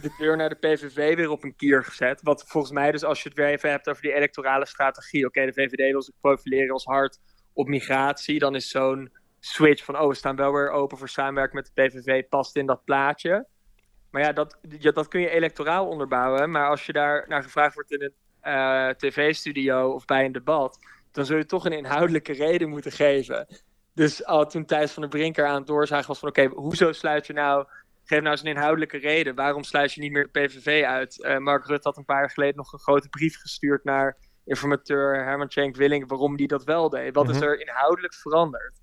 de deur naar de PVV weer op een kier gezet? Wat volgens mij dus, als je het weer even hebt over die electorale strategie. Oké, de VVD wil zich profileren als hard op migratie. Dan is zo'n switch van, oh, we staan wel weer open voor samenwerking met de PVV, past in dat plaatje. Maar ja, dat, dat kun je electoraal onderbouwen. Maar als je daar naar gevraagd wordt in een eh, tv-studio of bij een debat, dan zul je toch een inhoudelijke reden moeten geven. Dus al toen Thijs van der Brinker aan het doorzagen was van oké, hoezo sluit je nou, geef nou eens een inhoudelijke reden. Waarom sluit je niet meer de PVV uit? Eh, Mark Rutte had een paar jaar geleden nog een grote brief gestuurd naar informateur Herman Schenk Willing waarom die dat wel deed. Wat is Mhm. er inhoudelijk veranderd?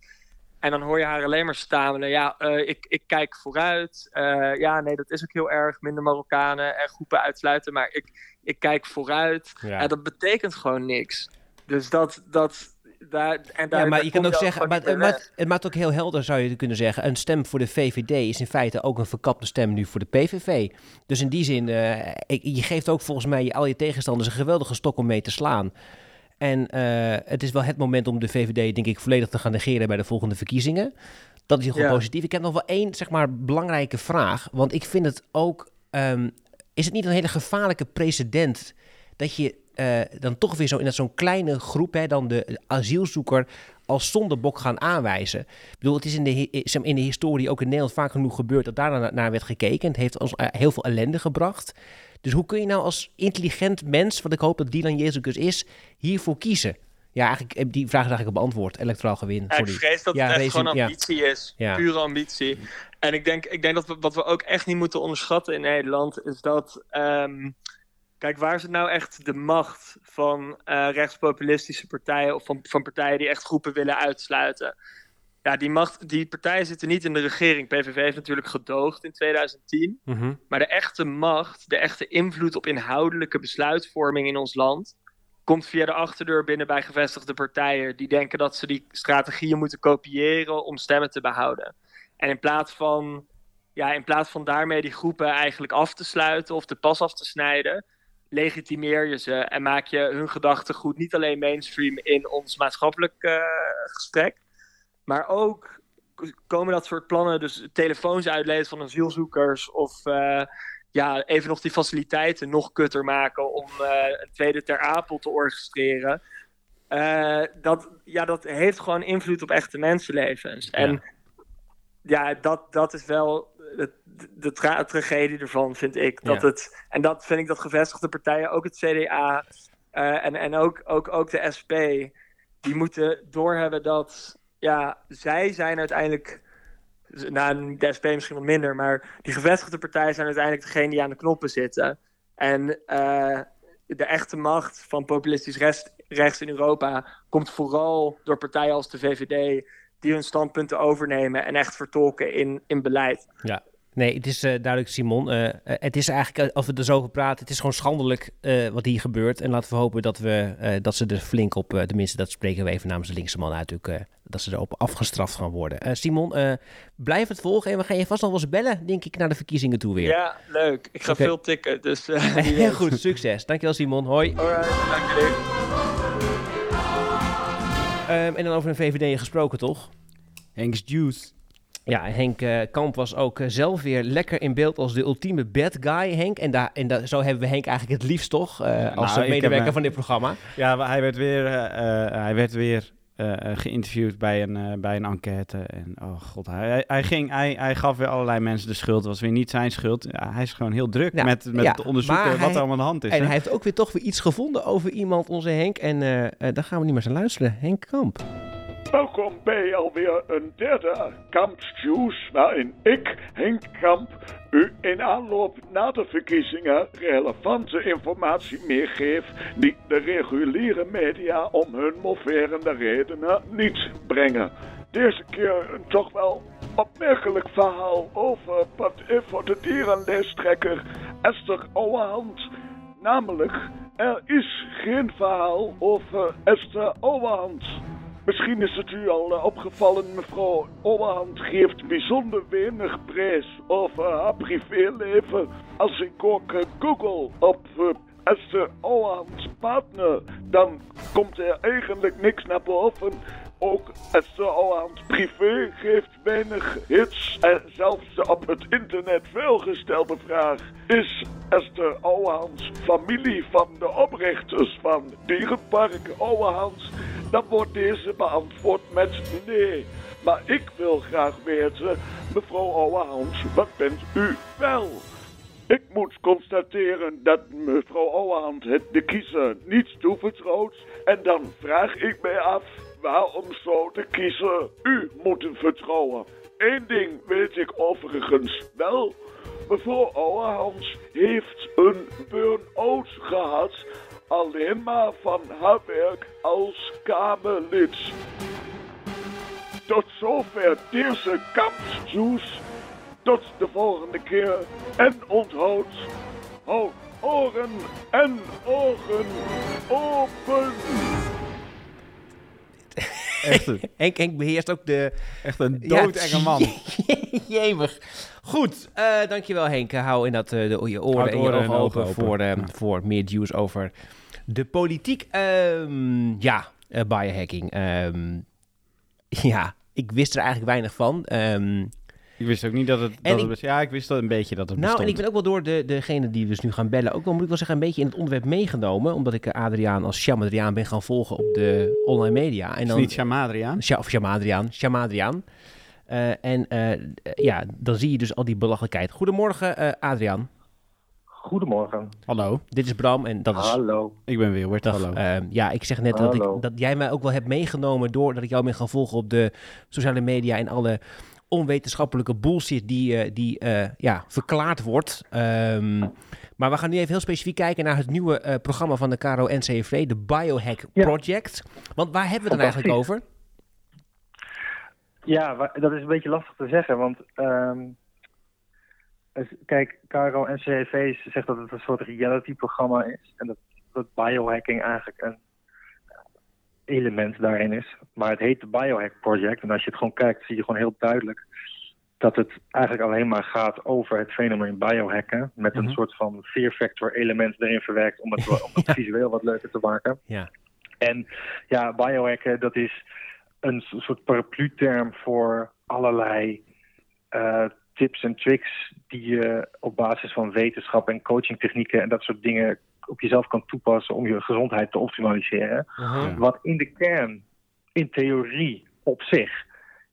En dan hoor je haar alleen maar stamelen. Ja, eh, ik, ik kijk vooruit. Eh, ja, nee, dat is ook heel erg. Minder Marokkanen en groepen uitsluiten. Maar ik, ik kijk vooruit. Ja. Ja. dat betekent gewoon niks. Dus dat... dat daar, en daar, Ja, maar je kan ook zeggen, maar, het, maakt, het maakt ook heel helder, zou je kunnen zeggen. Een stem voor de VVD is in feite ook een verkapte stem nu voor de PVV. Dus in die zin, eh, je geeft ook volgens mij al je tegenstanders een geweldige stok om mee te slaan. En eh, het is wel het moment om de VVD, denk ik, volledig te gaan negeren bij de volgende verkiezingen. Dat is heel Ja. positief. Ik heb nog wel één, zeg maar, belangrijke vraag. Want ik vind het ook, ehm, is het niet een hele gevaarlijke precedent dat je eh, dan toch weer zo in dat zo'n kleine groep, hè, dan de asielzoeker als zondebok gaan aanwijzen. Ik bedoel, het is in de, maar, in de historie ook in Nederland vaak genoeg gebeurd dat daar naar, naar werd gekeken. Het heeft ons eh, heel veel ellende gebracht. Dus hoe kun je nou als intelligent mens, wat ik hoop dat Dylan Jezus is, hiervoor kiezen? Ja, eigenlijk, eh, die vraag is eigenlijk al beantwoord. Electoraal gewin. Ja, ik vrees dat Ja, het echt gewoon ja. ambitie is. Pure ambitie. En ik denk, ik denk dat we, wat we ook echt niet moeten onderschatten in Nederland, is dat. ehm, kijk, waar zit nou echt de macht van eh, rechtspopulistische partijen of van, van partijen die echt groepen willen uitsluiten? Ja, die, macht, die partijen zitten niet in de regering. PVV heeft natuurlijk gedoogd in 2010. Mhm. Maar de echte macht, de echte invloed op inhoudelijke besluitvorming in ons land, komt via de achterdeur binnen bij gevestigde partijen die denken dat ze die strategieën moeten kopiëren om stemmen te behouden. En in plaats van, ja, in plaats van daarmee die groepen eigenlijk af te sluiten of de pas af te snijden, legitimeer je ze en maak je hun gedachtegoed niet alleen mainstream in ons maatschappelijk eh, gesprek, maar ook komen dat soort plannen, dus telefoons uitlezen van asielzoekers of eh, ja, even nog die faciliteiten nog kutter maken om eh, een tweede ter Apel te orchestreren. Dat, ja, dat heeft gewoon invloed op echte mensenlevens. En ja, dat, dat is wel de, de tra- tragedie ervan, vind ik. Dat Ja. het, en dat vind ik dat gevestigde partijen, ook het CDA eh, en, en ook, ook, ook de SP, die moeten doorhebben dat ja, zij zijn uiteindelijk. Nou, de SP misschien wat minder, maar die gevestigde partijen zijn uiteindelijk degene die aan de knoppen zitten. En eh, de echte macht van populistisch rechts, rechts in Europa komt vooral door partijen als de VVD, die hun standpunten overnemen en echt vertolken in, in beleid. Ja. Nee, het is eh, duidelijk, Simon. Eh, eh, het is eigenlijk, als we er zo over praten, het is gewoon schandelijk eh, wat hier gebeurt. En laten we hopen dat, we, eh, dat ze er flink op, eh, tenminste dat spreken we even namens de linkse man uit, natuurlijk, eh, dat ze erop afgestraft gaan worden. Eh, Simon, eh, blijf het volgen en we gaan je vast nog wel eens bellen, denk ik, naar de verkiezingen toe weer. Ja, leuk. Ik ga veel tikken, dus eh, Heel goed, succes. Dankjewel Simon, hoi. Alright, dank jullie. Ehm, en dan over een VVD gesproken, toch? Hank's Juice. Ja, Henk eh, Kamp was ook eh, zelf weer lekker in beeld als de ultieme bad guy, Henk. En, daar, en daar, zo hebben we Henk eigenlijk het liefst toch, eh, als nou, heb, medewerker van dit programma. Ja, maar hij werd weer, hij werd weer geïnterviewd bij een, bij een enquête. En oh god, hij, hij, ging, hij, hij gaf weer allerlei mensen de schuld. Het was weer niet zijn schuld. Ja, hij is gewoon heel druk met, met ja, het onderzoeken wat hij- er allemaal aan de hand is. En hè? hij heeft ook weer toch weer iets gevonden over iemand, onze Henk. En daar gaan we niet meer naar luisteren. Henk Kamp. Welkom bij alweer een derde Juice, waarin ik, Henk Kamp, u in aanloop na de verkiezingen relevante informatie meegeeft die de reguliere media om hun moverende redenen niet brengen. Deze keer een toch wel opmerkelijk verhaal over Partij voor de Dierenleestrekker Esther Ouwehand. Namelijk, er is geen verhaal over Esther Ouwehand. Misschien is het u al eh, opgevallen, mevrouw Ouwehand geeft bijzonder weinig prijs over haar privéleven. Als ik ook eh, google op eh, Esther Ouwehands partner, dan komt er eigenlijk niks naar boven. Ook Esther Ouwehand privé geeft weinig hits. En zelfs op het internet veelgestelde vraag... is Esther Ouwehands familie van de oprichters van Dierenpark Ouwehands... dan wordt deze beantwoord met nee. Maar ik wil graag weten, mevrouw Ouwehands, wat bent u wel? Ik moet constateren dat mevrouw Ouwehand het de kiezer niet toevertrouwt. En dan vraag ik mij af waarom zou de kiezer u moeten vertrouwen. Eén ding weet ik overigens wel. Mevrouw Ouwehand heeft een burn-out gehad. Alleen maar van haar werk als Kamerlid. Tot zover deze kampsjoes. Tot de volgende keer. En onthoud, houd oren en ogen open. Echt een, Henk, Henk beheerst ook de... echt een Ja, doodenge man. Jemig. Goed, eh, dankjewel Henk. Hou in dat, eh, de, je oren en je ogen en open, voor, eh, voor meer news over de politiek. Ehm, ja, eh, biohacking. Ehm, ja, ik wist er eigenlijk weinig van. Ehm, Ik wist ook niet dat het... Dat ik- het ja, ik wist dat een beetje dat het nou, en bestond. ik ben ook wel door de, degene die we dus nu gaan bellen... ook wel, moet ik wel zeggen, een beetje in het onderwerp meegenomen. Omdat ik eh, Adriaan als Shamadriaan ben gaan volgen op de online media. En Is dan, niet Shamadriaan? Of Shamadriaan. Shamadriaan. Eh, en ja, dan zie je dus al die belachelijkheid. Goedemorgen, Adriaan. Goedemorgen. Hallo, Dit is Bram en dat is... Hallo. ik ben Wilbert. Dag. Hallo. Ehm, ja, ik zeg net dat, ik, dat jij mij ook wel hebt meegenomen doordat ik jou ben gaan volgen op de sociale media en alle onwetenschappelijke bullshit die, eh, die eh, ja, verklaard wordt. Ehm, maar we gaan nu even heel specifiek kijken naar het nieuwe eh, programma van de KRO-NCV, de Biohack Ja. Project. Want waar hebben we het dan eigenlijk over? Ja, dat is een beetje lastig te zeggen, want ehm, kijk, Caro en CEV zegt dat het een soort reality-programma is en dat, dat biohacking eigenlijk een element daarin is. Maar het heet de Biohack Project en als je het gewoon kijkt, zie je gewoon heel duidelijk dat het eigenlijk alleen maar gaat over het fenomeen biohacken met een Mhm. soort van fear factor element erin verwerkt om het, om het visueel wat leuker te maken. Ja. En ja, biohacken, dat is een so- soort paraplu-term voor allerlei eh, tips en tricks die je op basis van wetenschap en coachingtechnieken en dat soort dingen op jezelf kan toepassen om je gezondheid te optimaliseren. Mhm. Wat in de kern, in theorie, op zich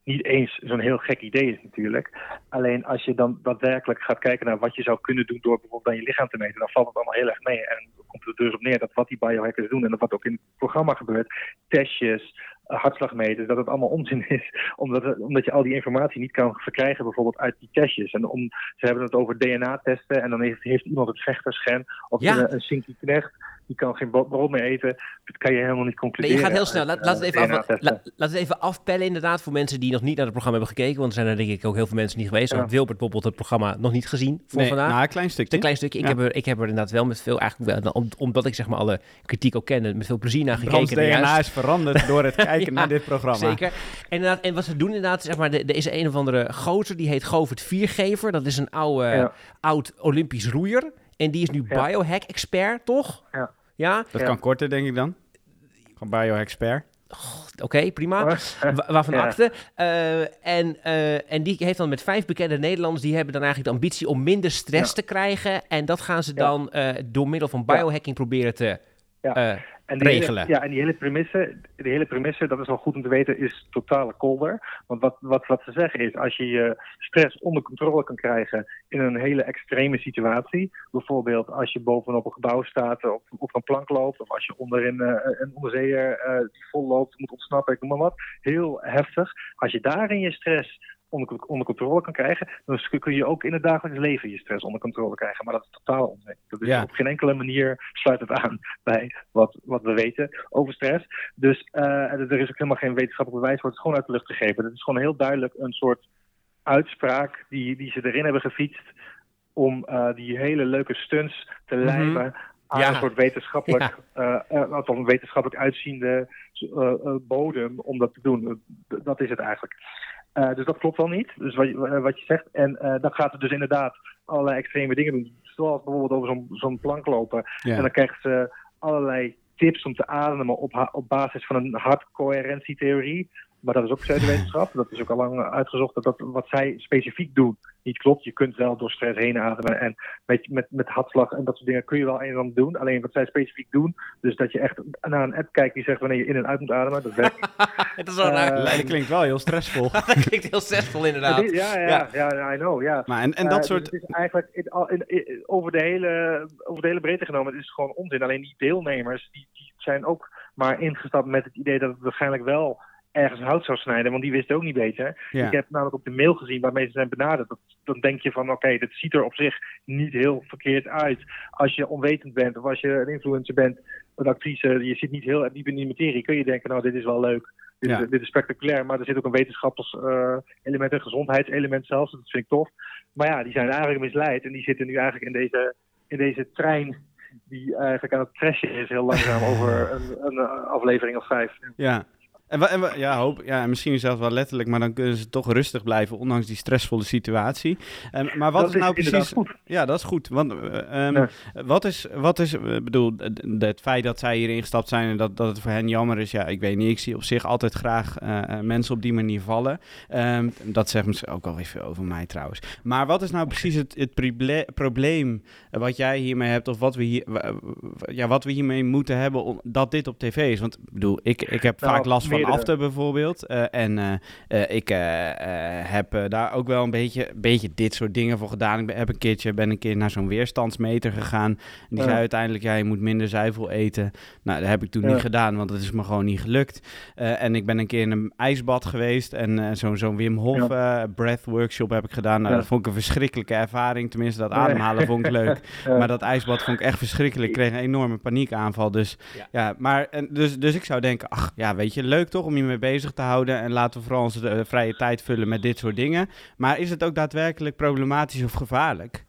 niet eens zo'n heel gek idee is natuurlijk. Alleen als je dan daadwerkelijk gaat kijken naar wat je zou kunnen doen door bijvoorbeeld aan je lichaam te meten, dan valt het allemaal heel erg mee. En dan komt het er dus op neer dat wat die biohackers doen en wat ook in het programma gebeurt, testjes, hartslagmeters, dat het allemaal onzin is. Omdat, het- omdat je al die informatie niet kan verkrijgen bijvoorbeeld uit die testjes. En om, ze hebben het over DNA-testen en dan heeft, heeft iemand het vechtersgen of Ja. een, een Sinky Knecht, die kan geen brood meer eten. Dat kan je helemaal niet Nee, concluderen. je gaat heel snel. Laat, laat, het eh, even af, DNA-testen. la- laat het even afpellen inderdaad voor mensen die nog niet naar het programma hebben gekeken. Want er zijn er denk ik ook heel veel mensen niet geweest. Ja. Want Wilbert bijvoorbeeld het programma nog niet gezien voor Nee, vandaag. nou, een klein stukje. Een klein stukje. Ik, Ja. heb er, ik heb er inderdaad wel met veel, eigenlijk wel, om- omdat ik zeg maar alle kritiek ook kende, met veel plezier naar gekeken. DNA juist. is veranderd door het kijken Ja, naar dit programma. Zeker. En, inderdaad, en wat ze doen inderdaad, zeg maar, er is een of andere gozer, die heet Govert Viergever. Dat is een oude, Ja. oud Olympisch roeier. En die is nu Ja. biohack-expert, toch? Ja. Ja? Dat Ja. kan korter, denk ik dan. Gewoon biohack-expert. Oké, prima. Wa- Waarvan Ja. akte. Eh, en, eh, en die heeft dan met vijf bekende Nederlanders, die hebben dan eigenlijk de ambitie om minder stress Ja. te krijgen. En dat gaan ze Ja. dan eh, door middel van Ja. biohacking proberen te Ja. eh, En die regelen. Hele, ja, en die hele premisse, de hele premisse, dat is wel goed om te weten, is totale kolder. Want wat, wat, wat ze zeggen is, als je je stress onder controle kan krijgen in een hele extreme situatie, bijvoorbeeld als je bovenop een gebouw staat of op een plank loopt, of als je onderin eh, een onderzeeër eh, die vol loopt, moet ontsnappen, ik noem maar wat, heel heftig. Als je daarin je stress onder, onder controle kan krijgen, dan kun je ook in het dagelijks leven je stress onder controle krijgen. Maar dat is totaal onzin. Dat is Ja. op geen enkele manier sluit het aan bij wat, wat we weten over stress. Dus eh, er is ook helemaal geen wetenschappelijk bewijs voor. Het is gewoon uit de lucht gegeven. Het is gewoon heel duidelijk een soort uitspraak die, die ze erin hebben gefietst om eh, die hele leuke stunts te lijmen aan Ja. een soort wetenschappelijk, althans een wetenschappelijk uitziende bodem om dat te doen. Dat is het eigenlijk. Eh, dus dat klopt wel niet, dus wat, je- wat je zegt. En eh, dan gaat het dus inderdaad allerlei extreme dingen doen. Zoals bijvoorbeeld over zo'n zo'n plank lopen. Ja. En dan krijgt ze allerlei tips om te ademen op, op basis van een hartcoherentietheorie. Maar dat is ook pseudowetenschap. Dat is ook al lang uitgezocht dat, dat wat zij specifiek doen niet klopt. Je kunt wel door stress heen ademen en met, met, met hartslag en dat soort dingen kun je wel een en ander doen. Alleen wat zij specifiek doen, dus dat je echt naar een app kijkt die zegt wanneer je in en uit moet ademen, dat werkt. Het is wel Eh, raar. Dat klinkt wel heel stressvol. dat klinkt heel stressvol inderdaad. Is- Ja, ja, ja, ja, I know, ja. Maar en, en Eh, dat dus soort... het is eigenlijk in, al- in- in- over, de hele, over de hele breedte genomen, het is gewoon onzin. Alleen die deelnemers, die, die zijn ook maar ingestapt met het idee dat het waarschijnlijk wel ergens hout zou snijden, want die wisten ook niet beter. Ja. Ik heb namelijk op de mail gezien waarmee ze zijn benaderd. Dat, dan denk je van, oké, dit ziet er op zich niet heel verkeerd uit. Als je onwetend bent of als je een influencer bent, een actrice, je zit niet heel diep in die materie, kun je denken, nou, dit is wel leuk. Dit, Ja. dit is spectaculair, maar er zit ook een wetenschappers eh, element, een gezondheidselement zelfs. Dat vind ik tof. Maar ja, die zijn eigenlijk misleid en die zitten nu eigenlijk in deze, in deze trein die eigenlijk aan het crashen is heel langzaam over een, een aflevering of vijf. Ja. En, ja, hoop, ja, misschien zelfs wel letterlijk, maar dan kunnen ze toch rustig blijven, ondanks die stressvolle situatie. Ehm, maar wat Dat is nou precies... goed. Ja, dat is goed. Want eh, ehm, Ja. wat is, wat is, eh, bedoel, het feit dat zij hier ingestapt zijn en dat, dat het voor hen jammer is, ja, ik weet niet. Ik zie op zich altijd graag eh, mensen op die manier vallen. Ehm, dat zegt misschien ook alweer veel over mij trouwens. Maar wat is nou precies het, het probleem wat jij hiermee hebt, of wat we, hier, ja, wat we hiermee moeten hebben, om, dat dit op tv is? Want bedoel, ik, ik heb Nou, vaak last van after bijvoorbeeld. eh, en eh, eh, ik heb daar ook wel een beetje, beetje dit soort dingen voor gedaan. Ik ben, heb een keertje, ben een keer naar zo'n weerstandsmeter gegaan. En die Ja. zei uiteindelijk, ja, je moet minder zuivel eten. Nou, dat heb ik toen Ja. niet gedaan, want dat is me gewoon niet gelukt. Eh, en ik ben een keer in een ijsbad geweest en zo'n zo'n Wim Hof breath workshop heb ik gedaan. Nou, Ja. dat vond ik een verschrikkelijke ervaring. Tenminste, dat Nee. ademhalen vond ik leuk. Ja. Maar dat ijsbad vond ik echt verschrikkelijk. Ik kreeg een enorme paniekaanval. Dus ja, maar en, dus, dus ik zou denken, ach ja, weet je, leuk toch om je mee bezig te houden. En laten we vooral onze eh, vrije tijd vullen met dit soort dingen. Maar is het ook daadwerkelijk problematisch of gevaarlijk?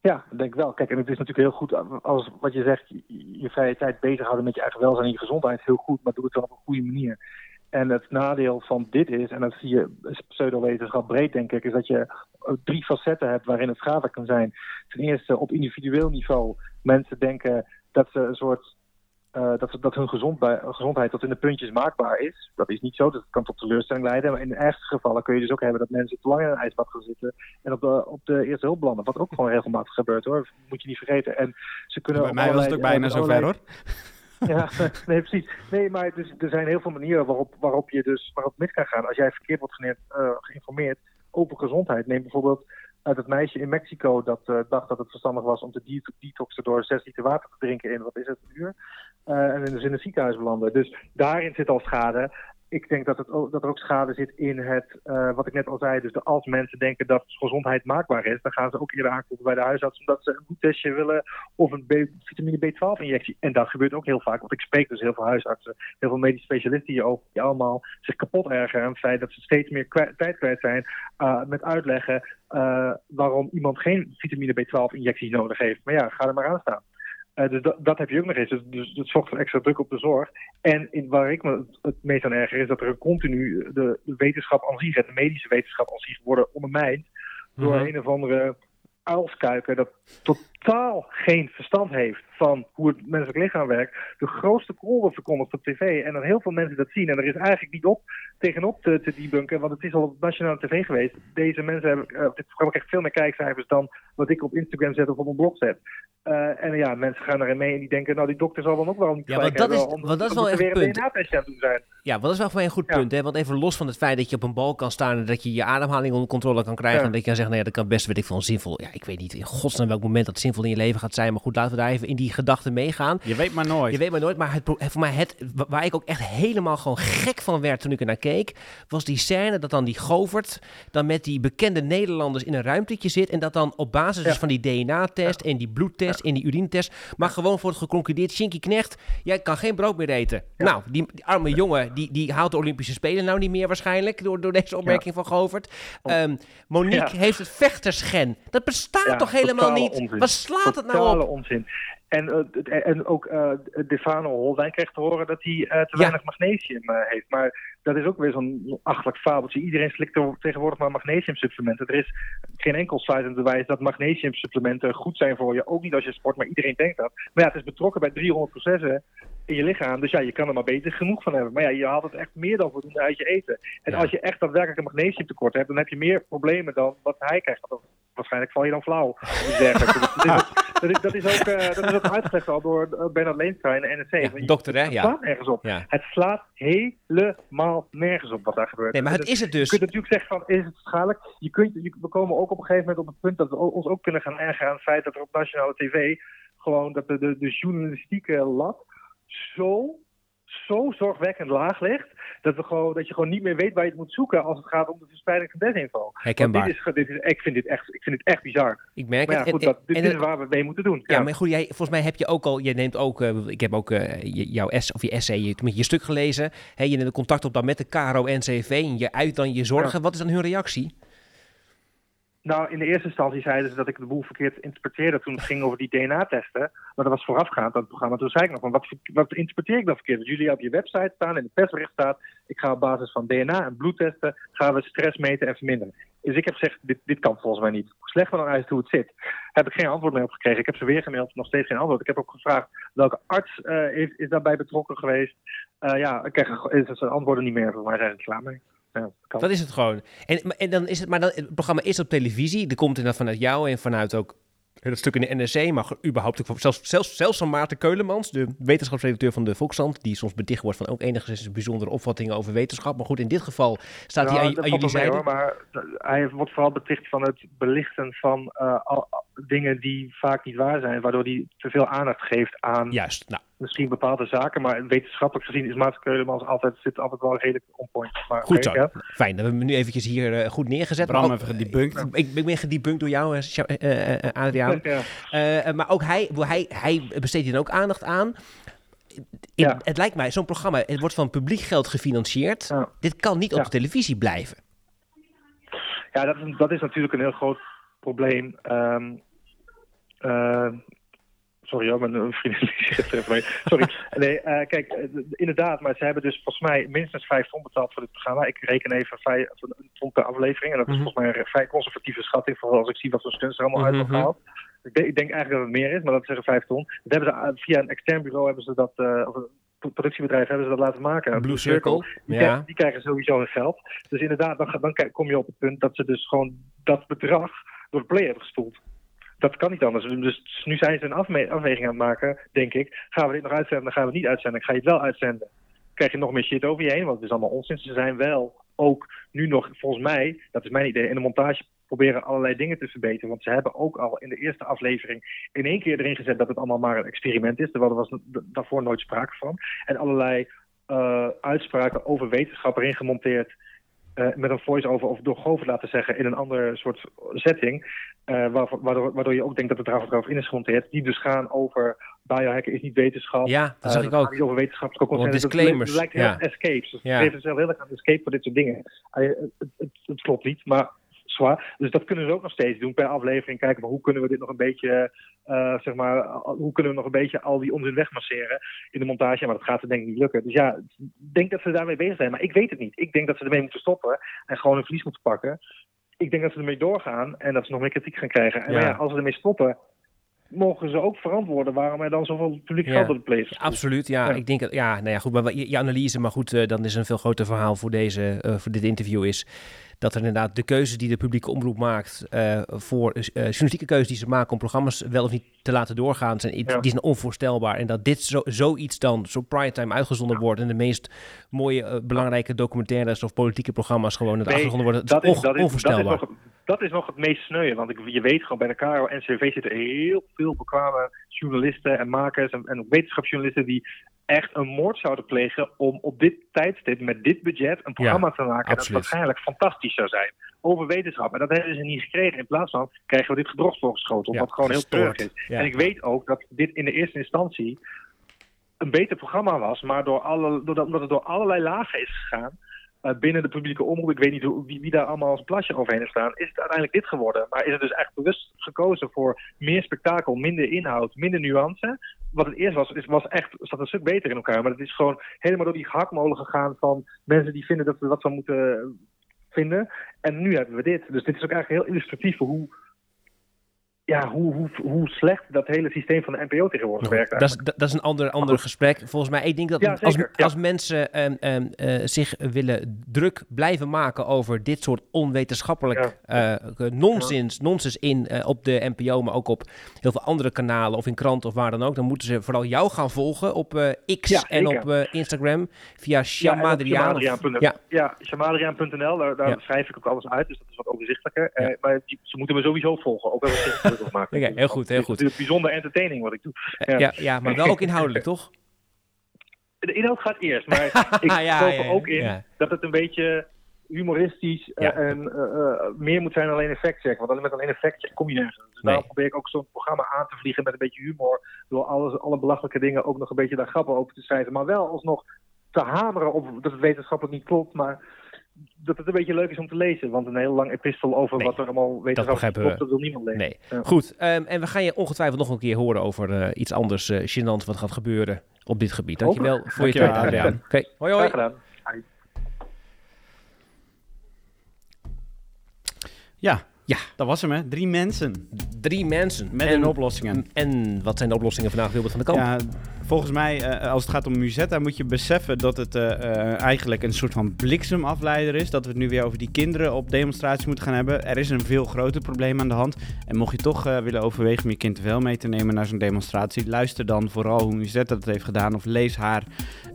Ja, ik denk wel. Kijk, en het is natuurlijk heel goed als wat je zegt, je, je vrije tijd bezighouden met je eigen welzijn en je gezondheid, heel goed, maar doe het dan op een goede manier. En het nadeel van dit is, en dat zie je pseudowetenschap breed denk ik, is dat je eh, drie facetten hebt waarin het schadelijk kan zijn. Ten eerste op individueel niveau. Mensen denken dat ze een soort eh, dat, dat hun gezondheid, gezondheid tot in de puntjes maakbaar is. Dat is niet zo, dat kan tot teleurstelling leiden. Maar in de ergste gevallen kun je dus ook hebben dat mensen te lang in een ijsbad gaan zitten en op de, op de eerste hulp belanden. Wat ook gewoon regelmatig gebeurt hoor, moet je niet vergeten. En ze kunnen Bij mij was het ook bijna eh, zover allerlei- hoor. ja, nee, precies. Nee, maar dus, er zijn heel veel manieren waarop, waarop je dus waarop mis kan gaan. Als jij verkeerd wordt geneerd, eh, geïnformeerd over gezondheid. Neem bijvoorbeeld uit het meisje in Mexico dat dacht dat het verstandig was om te de- detoxen door 6 liter water te drinken in, wat is het, een uur? Eh, en dus in het ziekenhuis belanden. Dus daarin zit al schade. Ik denk dat, het ook, dat er ook schade zit in het, eh, wat ik net al zei. Dus de, als mensen denken dat gezondheid maakbaar is, dan gaan ze ook eerder aankloppen bij de huisarts omdat ze een bloedtestje willen of een vitamine B12-injectie. En dat gebeurt ook heel vaak, want ik spreek dus heel veel huisartsen, heel veel medisch specialisten hierover, die allemaal zich kapot ergeren aan het feit dat ze steeds meer kwijt- tijd kwijt zijn uh, met uitleggen waarom iemand geen vitamine B12-injecties nodig heeft. Maar ja, ga er maar aan staan. Uh, dus dat, dat, heb je ook nog eens. Dus, dus dat zorgt voor extra druk op de zorg. En in, waar ik me het, meest aan erger is dat er continu de, de wetenschap aan zich, de medische wetenschap aan zich, worden ondermijnd door Mhm. een of andere uilskuiken dat totaal geen verstand heeft van hoe het menselijk lichaam werkt. De grootste krollen verkondigt op tv en dan heel veel mensen dat zien. En er is eigenlijk niet op tegenop te, te debunken, want het is al op nationale tv geweest. Deze mensen hebben, uh, dit programma krijgt veel meer kijkcijfers dan wat ik op Instagram zet of op een blog zet. Uh, en ja, mensen gaan erin mee en die denken, nou die dokter zal dan ook wel niet ja, want dat is, om, want dat is wel echt een punt. een DNA-testje aan het doen zijn. Ja, want dat is wel voor mij een goed Ja. punt. Hè? Want even los van het feit dat je op een bal kan staan en dat je je ademhaling onder controle kan krijgen. Ja. En dat je kan zeggen, nou ja, dat kan best, weet ik veel, zinvol. Ja, ik weet niet in godsnaam welk moment dat zinvol zinvol in je leven gaat zijn. Maar goed, laten we daar even in die gedachten meegaan. Je weet maar nooit. Je weet maar nooit, maar het, voor mij het, wa- waar ik ook echt helemaal gewoon gek van werd toen ik er naar keek, was die scène dat dan die Govert dan met die bekende Nederlanders in een ruimtetje zit en dat dan op basis dus van die DNA-test en die bloedtest en die urinetest, maar gewoon wordt geconcludeerd, Shinky Knecht, jij kan geen brood meer eten. Nou, die, die arme jongen, die, die haalt de Olympische Spelen nou niet meer waarschijnlijk, door, door deze opmerking van Govert. Ehm, Monique heeft het vechtersgen. Dat bestaat toch helemaal niet? onzin. Slaat het nou Totale op? onzin. En, d- en ook eh Defano Holdijn kreeg te horen dat hij eh, te weinig magnesium eh, heeft. Maar dat is ook weer zo'n achtelijk fabeltje. Iedereen slikt er tegenwoordig maar magnesiumsupplementen. Er is geen enkel site bewijs dat magnesiumsupplementen goed zijn voor je. Ook niet als je sport, maar iedereen denkt dat. Maar ja, het is betrokken bij 300 processen in je lichaam. Dus ja, je kan er maar beter genoeg van hebben. Maar ja, je haalt het echt meer dan voldoende uit je eten. En als je echt daadwerkelijk een magnesiumtekort hebt, dan heb je meer problemen dan wat hij krijgt. Waarschijnlijk val je dan flauw. dat, is, dat, is, ook, eh, dat is ook uitgelegd al door eh, Bernard Leenstra in de je- dokter, hè? Het Ja. slaat nergens op. Ja. Het slaat helemaal nergens op wat daar gebeurt. Nee, maar het is het dus. Je kunt natuurlijk zeggen van, is het schadelijk? Je kunt, je, we komen ook op een gegeven moment op het punt dat we ons ook kunnen gaan ergeren aan het feit dat er op nationale tv gewoon dat de, de, de journalistieke lat zo, zo zorgwekkend laag ligt. Dat, we gewoon, dat je gewoon niet meer weet waar je het moet zoeken als het gaat om de verspreiding van desinfo. Herkenbaar. Dit is, dit is, ik, vind dit echt, ik vind dit echt bizar. Ik merk maar ja, het. goed, En- dat, dit, en- is waar we mee moeten doen. Ja, maar goed, jij, volgens mij heb je ook al, je neemt ook, eh, ik heb ook eh, jouw S, of je essay, je, je stuk gelezen. Hè, je neemt contact op dan met de KRO-NCV en je uit dan je zorgen. Wat is dan hun reactie? Nou, in de eerste instantie zeiden ze dat ik de boel verkeerd interpreteerde toen het ging over die DNA-testen. Maar dat was voorafgaand aan het programma. Toen zei ik nog van, wat, wat interpreteer ik dan verkeerd? Dat jullie op je website staan, in de persbericht staat, ik ga op basis van DNA en bloedtesten, gaan we stress meten en verminderen. Dus ik heb gezegd, dit, dit kan volgens mij niet. Slecht dan uit hoe het zit, heb ik geen antwoord meer op gekregen. Ik heb ze weer gemaild, nog steeds geen antwoord. Ik heb ook gevraagd, welke arts eh, is, daarbij betrokken geweest? Eh, ja, ik krijg ze antwoorden niet meer, voor zijn ze klaar mee. Ja, dat kan. Dat is het gewoon. En, en dan is het, maar dan, het programma is op televisie. Er komt inderdaad vanuit jou en vanuit ook dat stuk in de NRC, maar überhaupt ook zelfs, zelfs, zelfs van Maarten Keulemans, de wetenschapsredacteur van de Volkskrant, die soms bedicht wordt van ook enigszins bijzondere opvattingen over wetenschap. Maar goed, in dit geval staat hij aan, jullie zijde. hoor, maar uh, hij wordt vooral beticht van het belichten van uh, al- dingen die vaak niet waar zijn, waardoor hij te veel aandacht geeft aan Juist, nou. misschien bepaalde zaken. Maar wetenschappelijk gezien is Maarten Keulemans altijd, zit altijd wel redelijk on point. Maar Goed zo. ja. Fijn, dat hebben we hem nu eventjes hier eh, goed neergezet. Bram Maar ook- even gedebunked. Ik, ik ben gedebunked door jou, eh, Adriaan. Ja. Maar ook hij, hij, hij besteedt hier ook aandacht aan. In- Het lijkt mij, zo'n programma, het wordt van publiek geld gefinancierd. Dit kan niet op Ja. de televisie blijven. Ja, dat is, dat is natuurlijk een heel groot probleem. Ehm, eh, sorry hoor, mijn eh, vriendin zegt even mee. Sorry. Nee, eh, kijk, eh, inderdaad, maar ze hebben dus volgens mij minstens vijf ton betaald voor dit programma. Ik reken even vijf, een ton per aflevering. En dat is Mhm. volgens mij een vrij conservatieve schatting, vooral als ik zie wat voor stunts er allemaal uit wordt Mhm. gehaald. Ik denk, ik denk eigenlijk dat het meer is, maar dat zeggen vijf ton. Dat hebben ze, uh, via een extern bureau hebben ze dat, eh, of een productiebedrijf hebben ze dat laten maken. Blue Circle, Die, ja. krijgen, die krijgen sowieso hun geld. Dus inderdaad, dan, dan kom je op het punt dat ze dus gewoon dat bedrag door de play hebben gespoeld. Dat kan niet anders. Dus nu zijn ze een afweging aan het maken, denk ik. Gaan we dit nog uitzenden, gaan we niet uitzenden. Ga je het wel uitzenden, krijg je nog meer shit over je heen. Want het is allemaal onzin. Ze zijn wel ook nu nog, volgens mij, dat is mijn idee, in de montage proberen allerlei dingen te verbeteren. Want ze hebben ook al in de eerste aflevering in één keer erin gezet dat het allemaal maar een experiment is. Terwijl er was daarvoor nooit sprake van. En allerlei eh, uitspraken over wetenschap erin gemonteerd. Eh, met een voice-over of door Govert laten zeggen in een andere soort setting. eh, waardoor, waardoor je ook denkt dat het erover erover in is gemonteerd. Die dus gaan over biohacken is niet wetenschap. Ja, dat Eh, zag ik gaat ook. niet over wetenschappelijke consensus. disclaimers, Het lijkt heel ja. escapes. Dus Ja. Geven zelf heel erg aan escape voor dit soort dingen. Eh, het, het, het klopt niet, maar zwaar. Dus dat kunnen ze ook nog steeds doen per aflevering. Kijken van hoe kunnen we dit nog een beetje, eh, zeg maar, hoe kunnen we nog een beetje al die onzin wegmasseren in de montage. Maar dat gaat ze denk ik niet lukken. Dus ja, ik denk dat ze daarmee bezig zijn. Maar ik weet het niet. Ik denk dat ze ermee moeten stoppen en gewoon hun verlies moeten pakken. Ik denk dat ze ermee doorgaan en dat ze nog meer kritiek gaan krijgen. En Ja. maar ja, als ze ermee stoppen, mogen ze ook verantwoorden waarom er dan zoveel publiek Ja. geld op de is. Absoluut, ja. Ja. Ik denk, dat- ja, nou ja, goed, maar je, je analyse, maar goed, eh, dan is een veel groter verhaal voor, deze, eh, voor dit interview is dat er inderdaad de keuze die de publieke omroep maakt eh, voor uh, journalistieke keuzes die ze maken om programma's wel of niet te laten doorgaan, zijn, die zijn onvoorstelbaar. En dat dit zo, zoiets dan zo primetime uitgezonden wordt en de meest mooie, uh, belangrijke documentaires of politieke programma's gewoon het nee, uitgezonden worden, dat is, dat is, onvoorstelbaar. Dat is, nog, dat is nog het meest sneuien, want ik, je weet gewoon bij de KRO en NCV zitten heel veel bekwame journalisten en makers en, en wetenschapsjournalisten die echt een moord zouden plegen om op dit tijdstip met dit budget een programma ja, te maken dat waarschijnlijk fantastisch zou zijn over wetenschap. En dat hebben ze niet gekregen. In plaats van krijgen we dit gedrocht voorgeschoten, Ja, wat gewoon heel terug is. Ja. En ik weet ook dat dit in de eerste instantie een beter programma was, maar door alle, doordat, omdat het door allerlei lagen is gegaan, binnen de publieke omroep, ik weet niet hoe, wie, wie, daar allemaal als plasje overheen heeft staan, is het uiteindelijk dit geworden. Maar is het dus echt bewust gekozen voor meer spektakel, minder inhoud, minder nuance. Wat het eerst was, is, was echt, zat een stuk beter in elkaar. Maar het is gewoon helemaal door die gehaktmolen gegaan van mensen die vinden dat we wat van moeten vinden. En nu hebben we dit. Dus dit is ook eigenlijk heel illustratief voor hoe, ja, hoe, hoe, hoe slecht dat hele systeem van de NPO tegenwoordig werkt. Dat is, dat, is een ander, ander gesprek. Volgens mij, ik denk dat Ja, als, ja. als mensen ehm, ehm, eh, zich willen druk blijven maken over dit soort onwetenschappelijk eh, nonsens, nonsens in eh, op de NPO, maar ook op heel veel andere kanalen of in kranten of waar dan ook, dan moeten ze vooral jou gaan volgen op eh, X en op eh, Instagram via Shamadriaan. shamadriaan.nl. ja, Ja, shamadriaan.nl, daar, daar schrijf ik ook alles uit, dus dat is wat overzichtelijker. Eh, maar ze moeten me sowieso volgen, ook wel het maken. Oké, heel goed, heel Het is goed. natuurlijk bijzonder entertaining wat ik doe. ja. Ja, maar wel ook inhoudelijk, toch? De inhoud gaat eerst, maar ik Ja, geloof er ook in dat het een beetje humoristisch eh, Ja. en eh, eh, meer moet zijn dan alleen een factcheck. Want alleen met alleen een factcheck kom je nergens. Dus daarom probeer ik ook zo'n programma aan te vliegen met een beetje humor. Door alles, alle belachelijke dingen ook nog een beetje daar grappen over te schrijven. Maar wel alsnog te hameren op dat het wetenschappelijk niet klopt. Maar dat het een beetje leuk is om te lezen. Want een heel lang epistel over wat er allemaal wetenschappelijk begrijpen klopt, we. dat wil niemand lezen. Nee. Ja. Goed, ehm, en we gaan je ongetwijfeld nog een keer horen over eh, iets anders eh gênants wat gaat gebeuren op dit gebied. Dankjewel Hopelijk. voor je tijd, Adriaan. Oké, hoi hoi. Graag gedaan. Hoi. Ja, Ja, dat was hem hè. Drie mensen drie mensen. met en, hun oplossingen. En wat zijn de oplossingen vandaag, Wilbert van der Kamp? Ja, volgens mij, eh, als het gaat om Musetta, moet je beseffen dat het eh, eh, eigenlijk een soort van bliksemafleider is. Dat we het nu weer over die kinderen op demonstratie moeten gaan hebben. Er is een veel groter probleem aan de hand. En mocht je toch eh, willen overwegen om je kind wel mee te nemen naar zo'n demonstratie, luister dan vooral hoe Musetta dat heeft gedaan. Of lees haar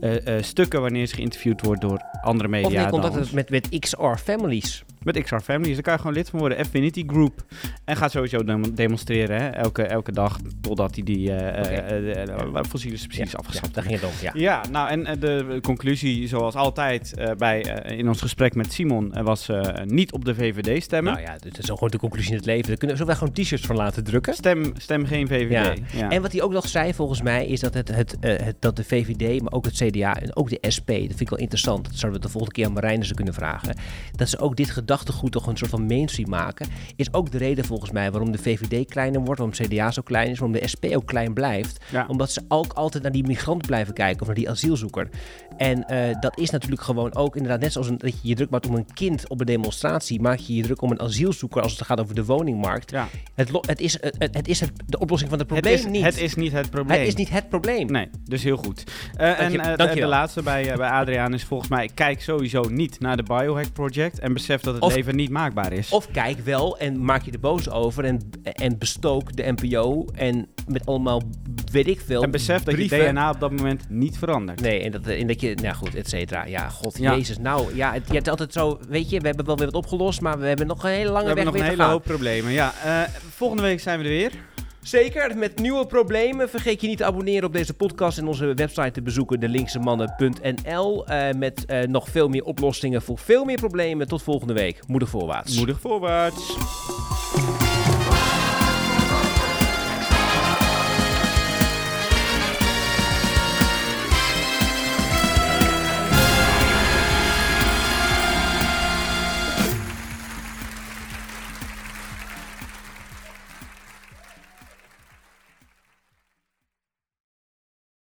eh, eh, stukken wanneer ze geïnterviewd wordt door andere media. of dan contact met, met XR Families. Met XR Families. Daar kan je gewoon lid van worden. Affinity Group. En gaat sowieso dem- demonstreren hè? Elke, elke dag. Totdat hij die eh, eh, eh, eh, fossiele subsidies Ja, afgeschaft daar ging het om, ja. ja, nou en eh, de conclusie, zoals altijd eh, bij, eh, in ons gesprek met Simon, was eh, niet op de VVD stemmen. Nou ja, dat is ook gewoon de conclusie in het leven. Daar kunnen we zo wel gewoon t-shirts van laten drukken. Stem, stem geen VVD. Ja. Ja. En wat hij ook nog zei, volgens mij, is dat, het, het, eh, het, dat de VVD, maar ook het CDA en ook de SP, dat vind ik wel interessant. Dat zouden we de volgende keer aan Marijnissen kunnen vragen. Dat ze ook dit gedachtegoed toch een soort van mainstream maken. Is ook de reden volgens mij waarom de VVD kleiner wordt, waarom het CDA zo klein is, waarom de SP ook klein blijft. Ja. Omdat ze ook altijd naar die migrant blijven kijken of naar die asielzoeker. En eh, dat is natuurlijk gewoon ook inderdaad net zoals een, dat je je druk maakt om een kind op een demonstratie, maak je je druk om een asielzoeker als het gaat over de woningmarkt. Ja. Het, het is, het, het is het, de oplossing van het Het probleem is, niet. het is niet het probleem. Het is niet het probleem. Nee, dus heel goed. Eh, en je- eh, de- laatste bij, eh, bij Adriaan is volgens mij, kijk sowieso niet naar de Biohack Project en besef dat het Of- leven niet maakbaar is. Of kijk wel en maak je er boos over en, en bestook de NPO en met allemaal, weet ik veel, en besef dat je DNA op dat moment niet verandert. Nee, en dat, en dat je, nou goed, et cetera. Ja, god, Ja. jezus. Nou, ja, het, je hebt altijd zo, weet je, we hebben wel weer wat opgelost, maar we hebben nog een hele lange We hebben weg nog een weer hele te gaan. hoop problemen. Ja, eh, volgende week zijn we er weer. Zeker, met nieuwe problemen. Vergeet je niet te abonneren op deze podcast en onze website te bezoeken, delinkse.mannen.nl. eh met eh, nog veel meer oplossingen voor veel meer problemen. Tot volgende week. Moedig voorwaarts. Moedig voorwaarts.